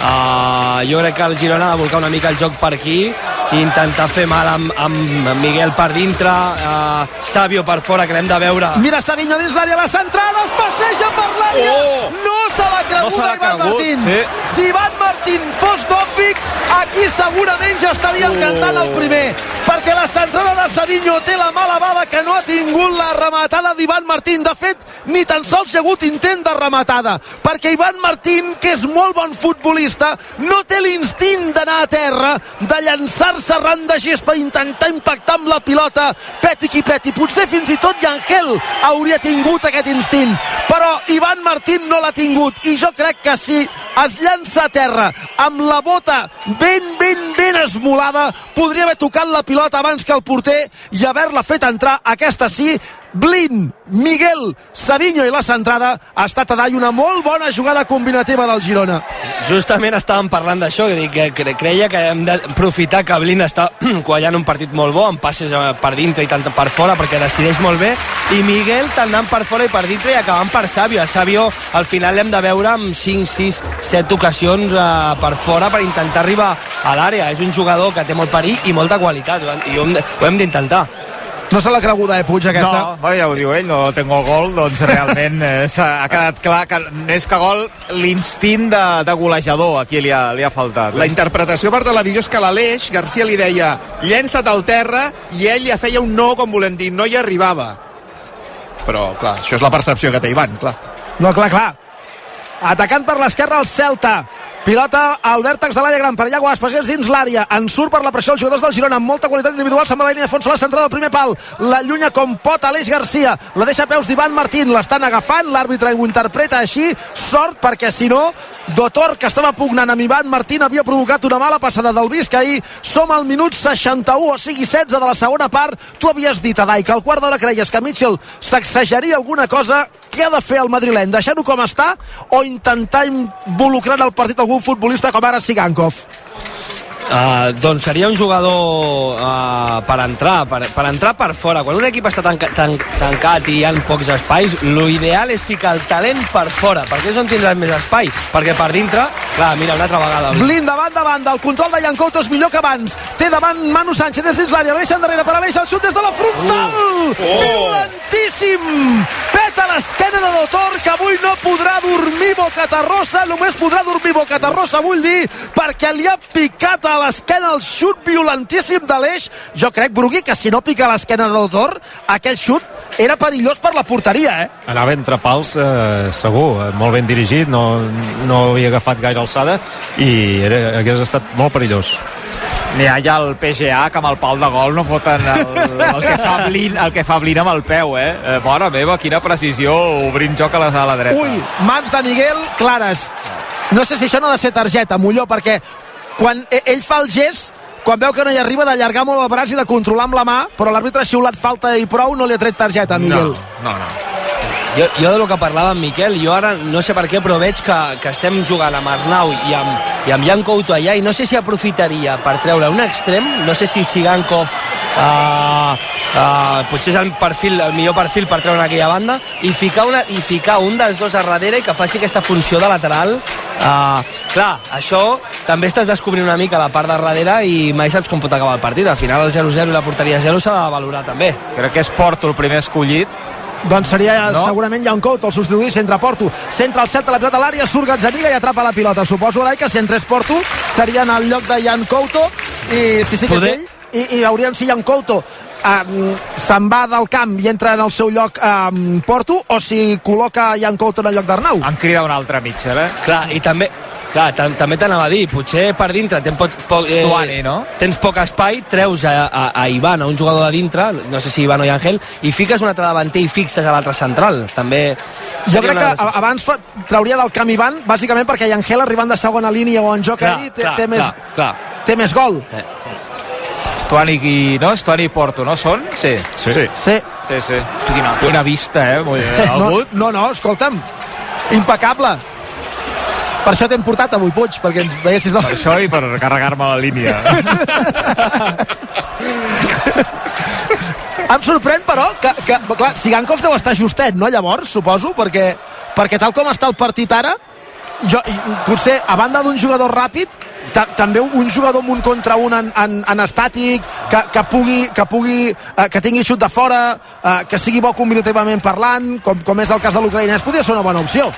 Uh, jo crec que el Girona ha de volcar una mica el joc per aquí i intentar fer mal amb, amb Miguel per dintre, uh, Sabio per fora, que l'hem de veure. Mira Savinho dins l'àrea, la centrada, es passeja per l'àrea. Oh! No se l'ha cregut No se cregut, Martín. sí. Si Ivan Martín fos d'Òpic, aquí segurament ja estaríem Oh. cantant el primer. Perquè la centrada de Savinho té la mala bava que no ha tingut la rematada d'Ivan Martín. De fet, ni tan sols hi ha hagut intent de rematada. Perquè Ivan Martín, que és molt bon futbolista, no té l'instint d'anar a terra, de llançar-se ran de gespa i intentar impactar amb la pilota peti qui peti. Potser fins i tot Yangel hauria tingut aquest instint. Però Ivan Martín no l'ha tingut. I jo crec que si es llança a terra amb la bota ben, ben, ben esmolada, podria haver tocat la pilota abans que el porter i haver-la fet entrar. Aquesta sí, Blin, Miguel, Savinho i la centrada ha estat a dall una molt bona jugada combinativa del Girona. Justament estàvem parlant d'això, que, que cre- creia que hem d'aprofitar que Blin està quallant un partit molt bo, amb passes eh, per dintre i tant per fora, perquè decideix molt bé, i Miguel tant anant per fora i per dintre i acabant per Sabio. A Sabio al final l'hem de veure amb 5, 6, 7 ocasions eh, per fora per intentar arribar a l'àrea. És un jugador que té molt perill i molta qualitat, i ho hem d'intentar. No se l'ha creguda, eh, Puig, aquesta? No, ja ho diu ell, no tengo gol, doncs realment eh, s'ha- ha quedat clar que més que gol l'instint de, de golejador aquí li ha, li ha faltat. La interpretació per televisió és que l'Aleix Garcia li deia llença't al terra i ell ja feia un no, com volem dir, no hi arribava. Però, clar, això és la percepció que té Ivan, clar. No, clar, clar. Atacant per l'esquerra el Celta. Pilota al vèrtex de l'àrea gran per Iago Aspas, és dins l'àrea. En surt per la pressió els jugadors del Girona amb molta qualitat individual. Se'n va a la línia de fons, se l'ha centrat al primer pal. La llunya com pot Aleix Garcia. La deixa a peus d'Ivan Martín. L'estan agafant. L'àrbitre ho interpreta així. Sort perquè si no Dotor, que estava pugnant amb Ivan Martín, havia provocat una mala passada del Vizcaí. Som al minut 61, o sigui 16 de la segona part. Tu havies dit, Adai, que al quart d'hora creies que Mitchell sacsejaria alguna cosa. Què ha de fer el madrileny? Deixar-ho com està o intentar involucrar el partit algun futbolista com ara Sigankov? Uh, doncs seria un jugador uh, per entrar per, per entrar per fora quan un equip està tanca, tan, tancat i hi ha pocs espais l'ideal és ficar el talent per fora perquè és on tindràs més espai perquè per dintre, clar, mira, una altra vegada Blin davant banda, el control de Yancouto és millor que abans. Té davant Manu Sánchez des dins l'àrea, deixa endarrere per Aleix, el xut des de la frontal! Uh. Oh. Violentíssim! Peta l'esquena de Dotor, que avui no podrà dormir Bocatarrosa, només podrà dormir Bocatarrosa, vull dir, perquè li ha picat a l'esquena el xut violentíssim de l'Eix. Jo crec, Brugui, que si no pica a l'esquena de Dotor, aquell xut era perillós per la porteria, eh? Anava entre pals, eh, segur, eh, molt ben dirigit, no, no havia agafat gaire alçada i era, hagués estat molt perillós. N'hi ha ja el PGA que amb el pal de gol no foten el, el, que fa Blin, el que fa Blin amb el peu, eh? eh mare meva, quina precisió obrint joc a la, a la dreta. Ui, mans de Miguel clares. No sé si això no ha de ser targeta, Molló, perquè quan e- ell fa el gest, quan veu que no hi arriba d'allargar molt el braç i de controlar amb la mà, però l'àrbitre ha xiulat falta i prou, no li ha tret targeta a Miguel. No, no. jo, jo de lo que parlava amb Miquel, jo ara no sé per què, però veig que, que estem jugant amb Arnau i amb, i amb Jan Couto allà i no sé si aprofitaria per treure un extrem, no sé si Sigankov uh, uh, potser és el, perfil, el millor perfil per treure en aquella banda i ficar, una, i ficar un dels dos a darrere i que faci aquesta funció de lateral uh, clar, això també estàs descobrint una mica la part de darrere i mai saps com pot acabar el partit al final el 0-0 i la porteria 0 s'ha de valorar també Crec que és Porto el primer escollit. Doncs seria No? segurament Jan Couto el substituir centre Porto. Centra el Celta la pilota a l'àrea, surt Gazzaniga i atrapa la pilota. Suposo, Adai, que si entrés Porto seria en el lloc de Jan Couto i si sí que Poder- és ell i, i veuríem si Jan Couto um, se'n va del camp i entra en el seu lloc eh, Porto o si col·loca Jan Couto en el lloc d'Arnau. Han cridat un altre mitja, eh? Clar, i també, clar, tam també t'anava a dir, potser per dintre tens poc, poc, Stuani, no? tens poc espai, treus a, a, a Ivan, a un jugador de dintre, no sé si Ivan o Angel, i fiques un altre davanter i fixes a l'altre central. També Jo crec una que abans fa, trauria del camp Ivan, bàsicament perquè Angel arribant de segona línia o en joc Clar, aeri té, clar, té, més, clar, clar. té més gol. Stuani i, no? Stuani i Porto, no són? Sí. Sí. Sí. Sí, sí. Hosti, quina, quina vista, eh? Molt bé. No, no, no, escolta'm, impecable. Per això t'hem portat avui, Puig, perquè ens veiessis el... Per això i per carregar-me la línia. Em sorprèn, però, que, que clar, Sigankov deu estar justet, no, llavors, suposo, perquè, perquè tal com està el partit ara, jo, potser, a banda d'un jugador ràpid, ta, també un jugador amb un contra un en, en, en estàtic, que, que pugui, que, pugui eh, que tingui xut de fora, eh, que sigui bo combinativament parlant, com, com és el cas de l'ucraïnès, podria ser una bona opció.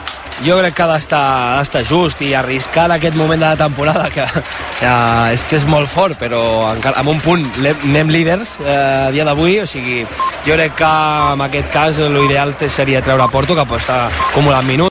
jo crec que ha d'estar just i arriscar en aquest moment de la temporada que ja, és que és molt fort però encara, amb un punt anem líders eh, a dia d'avui o sigui, jo crec que en aquest cas l'ideal seria treure Porto que pot estar acumulant minuts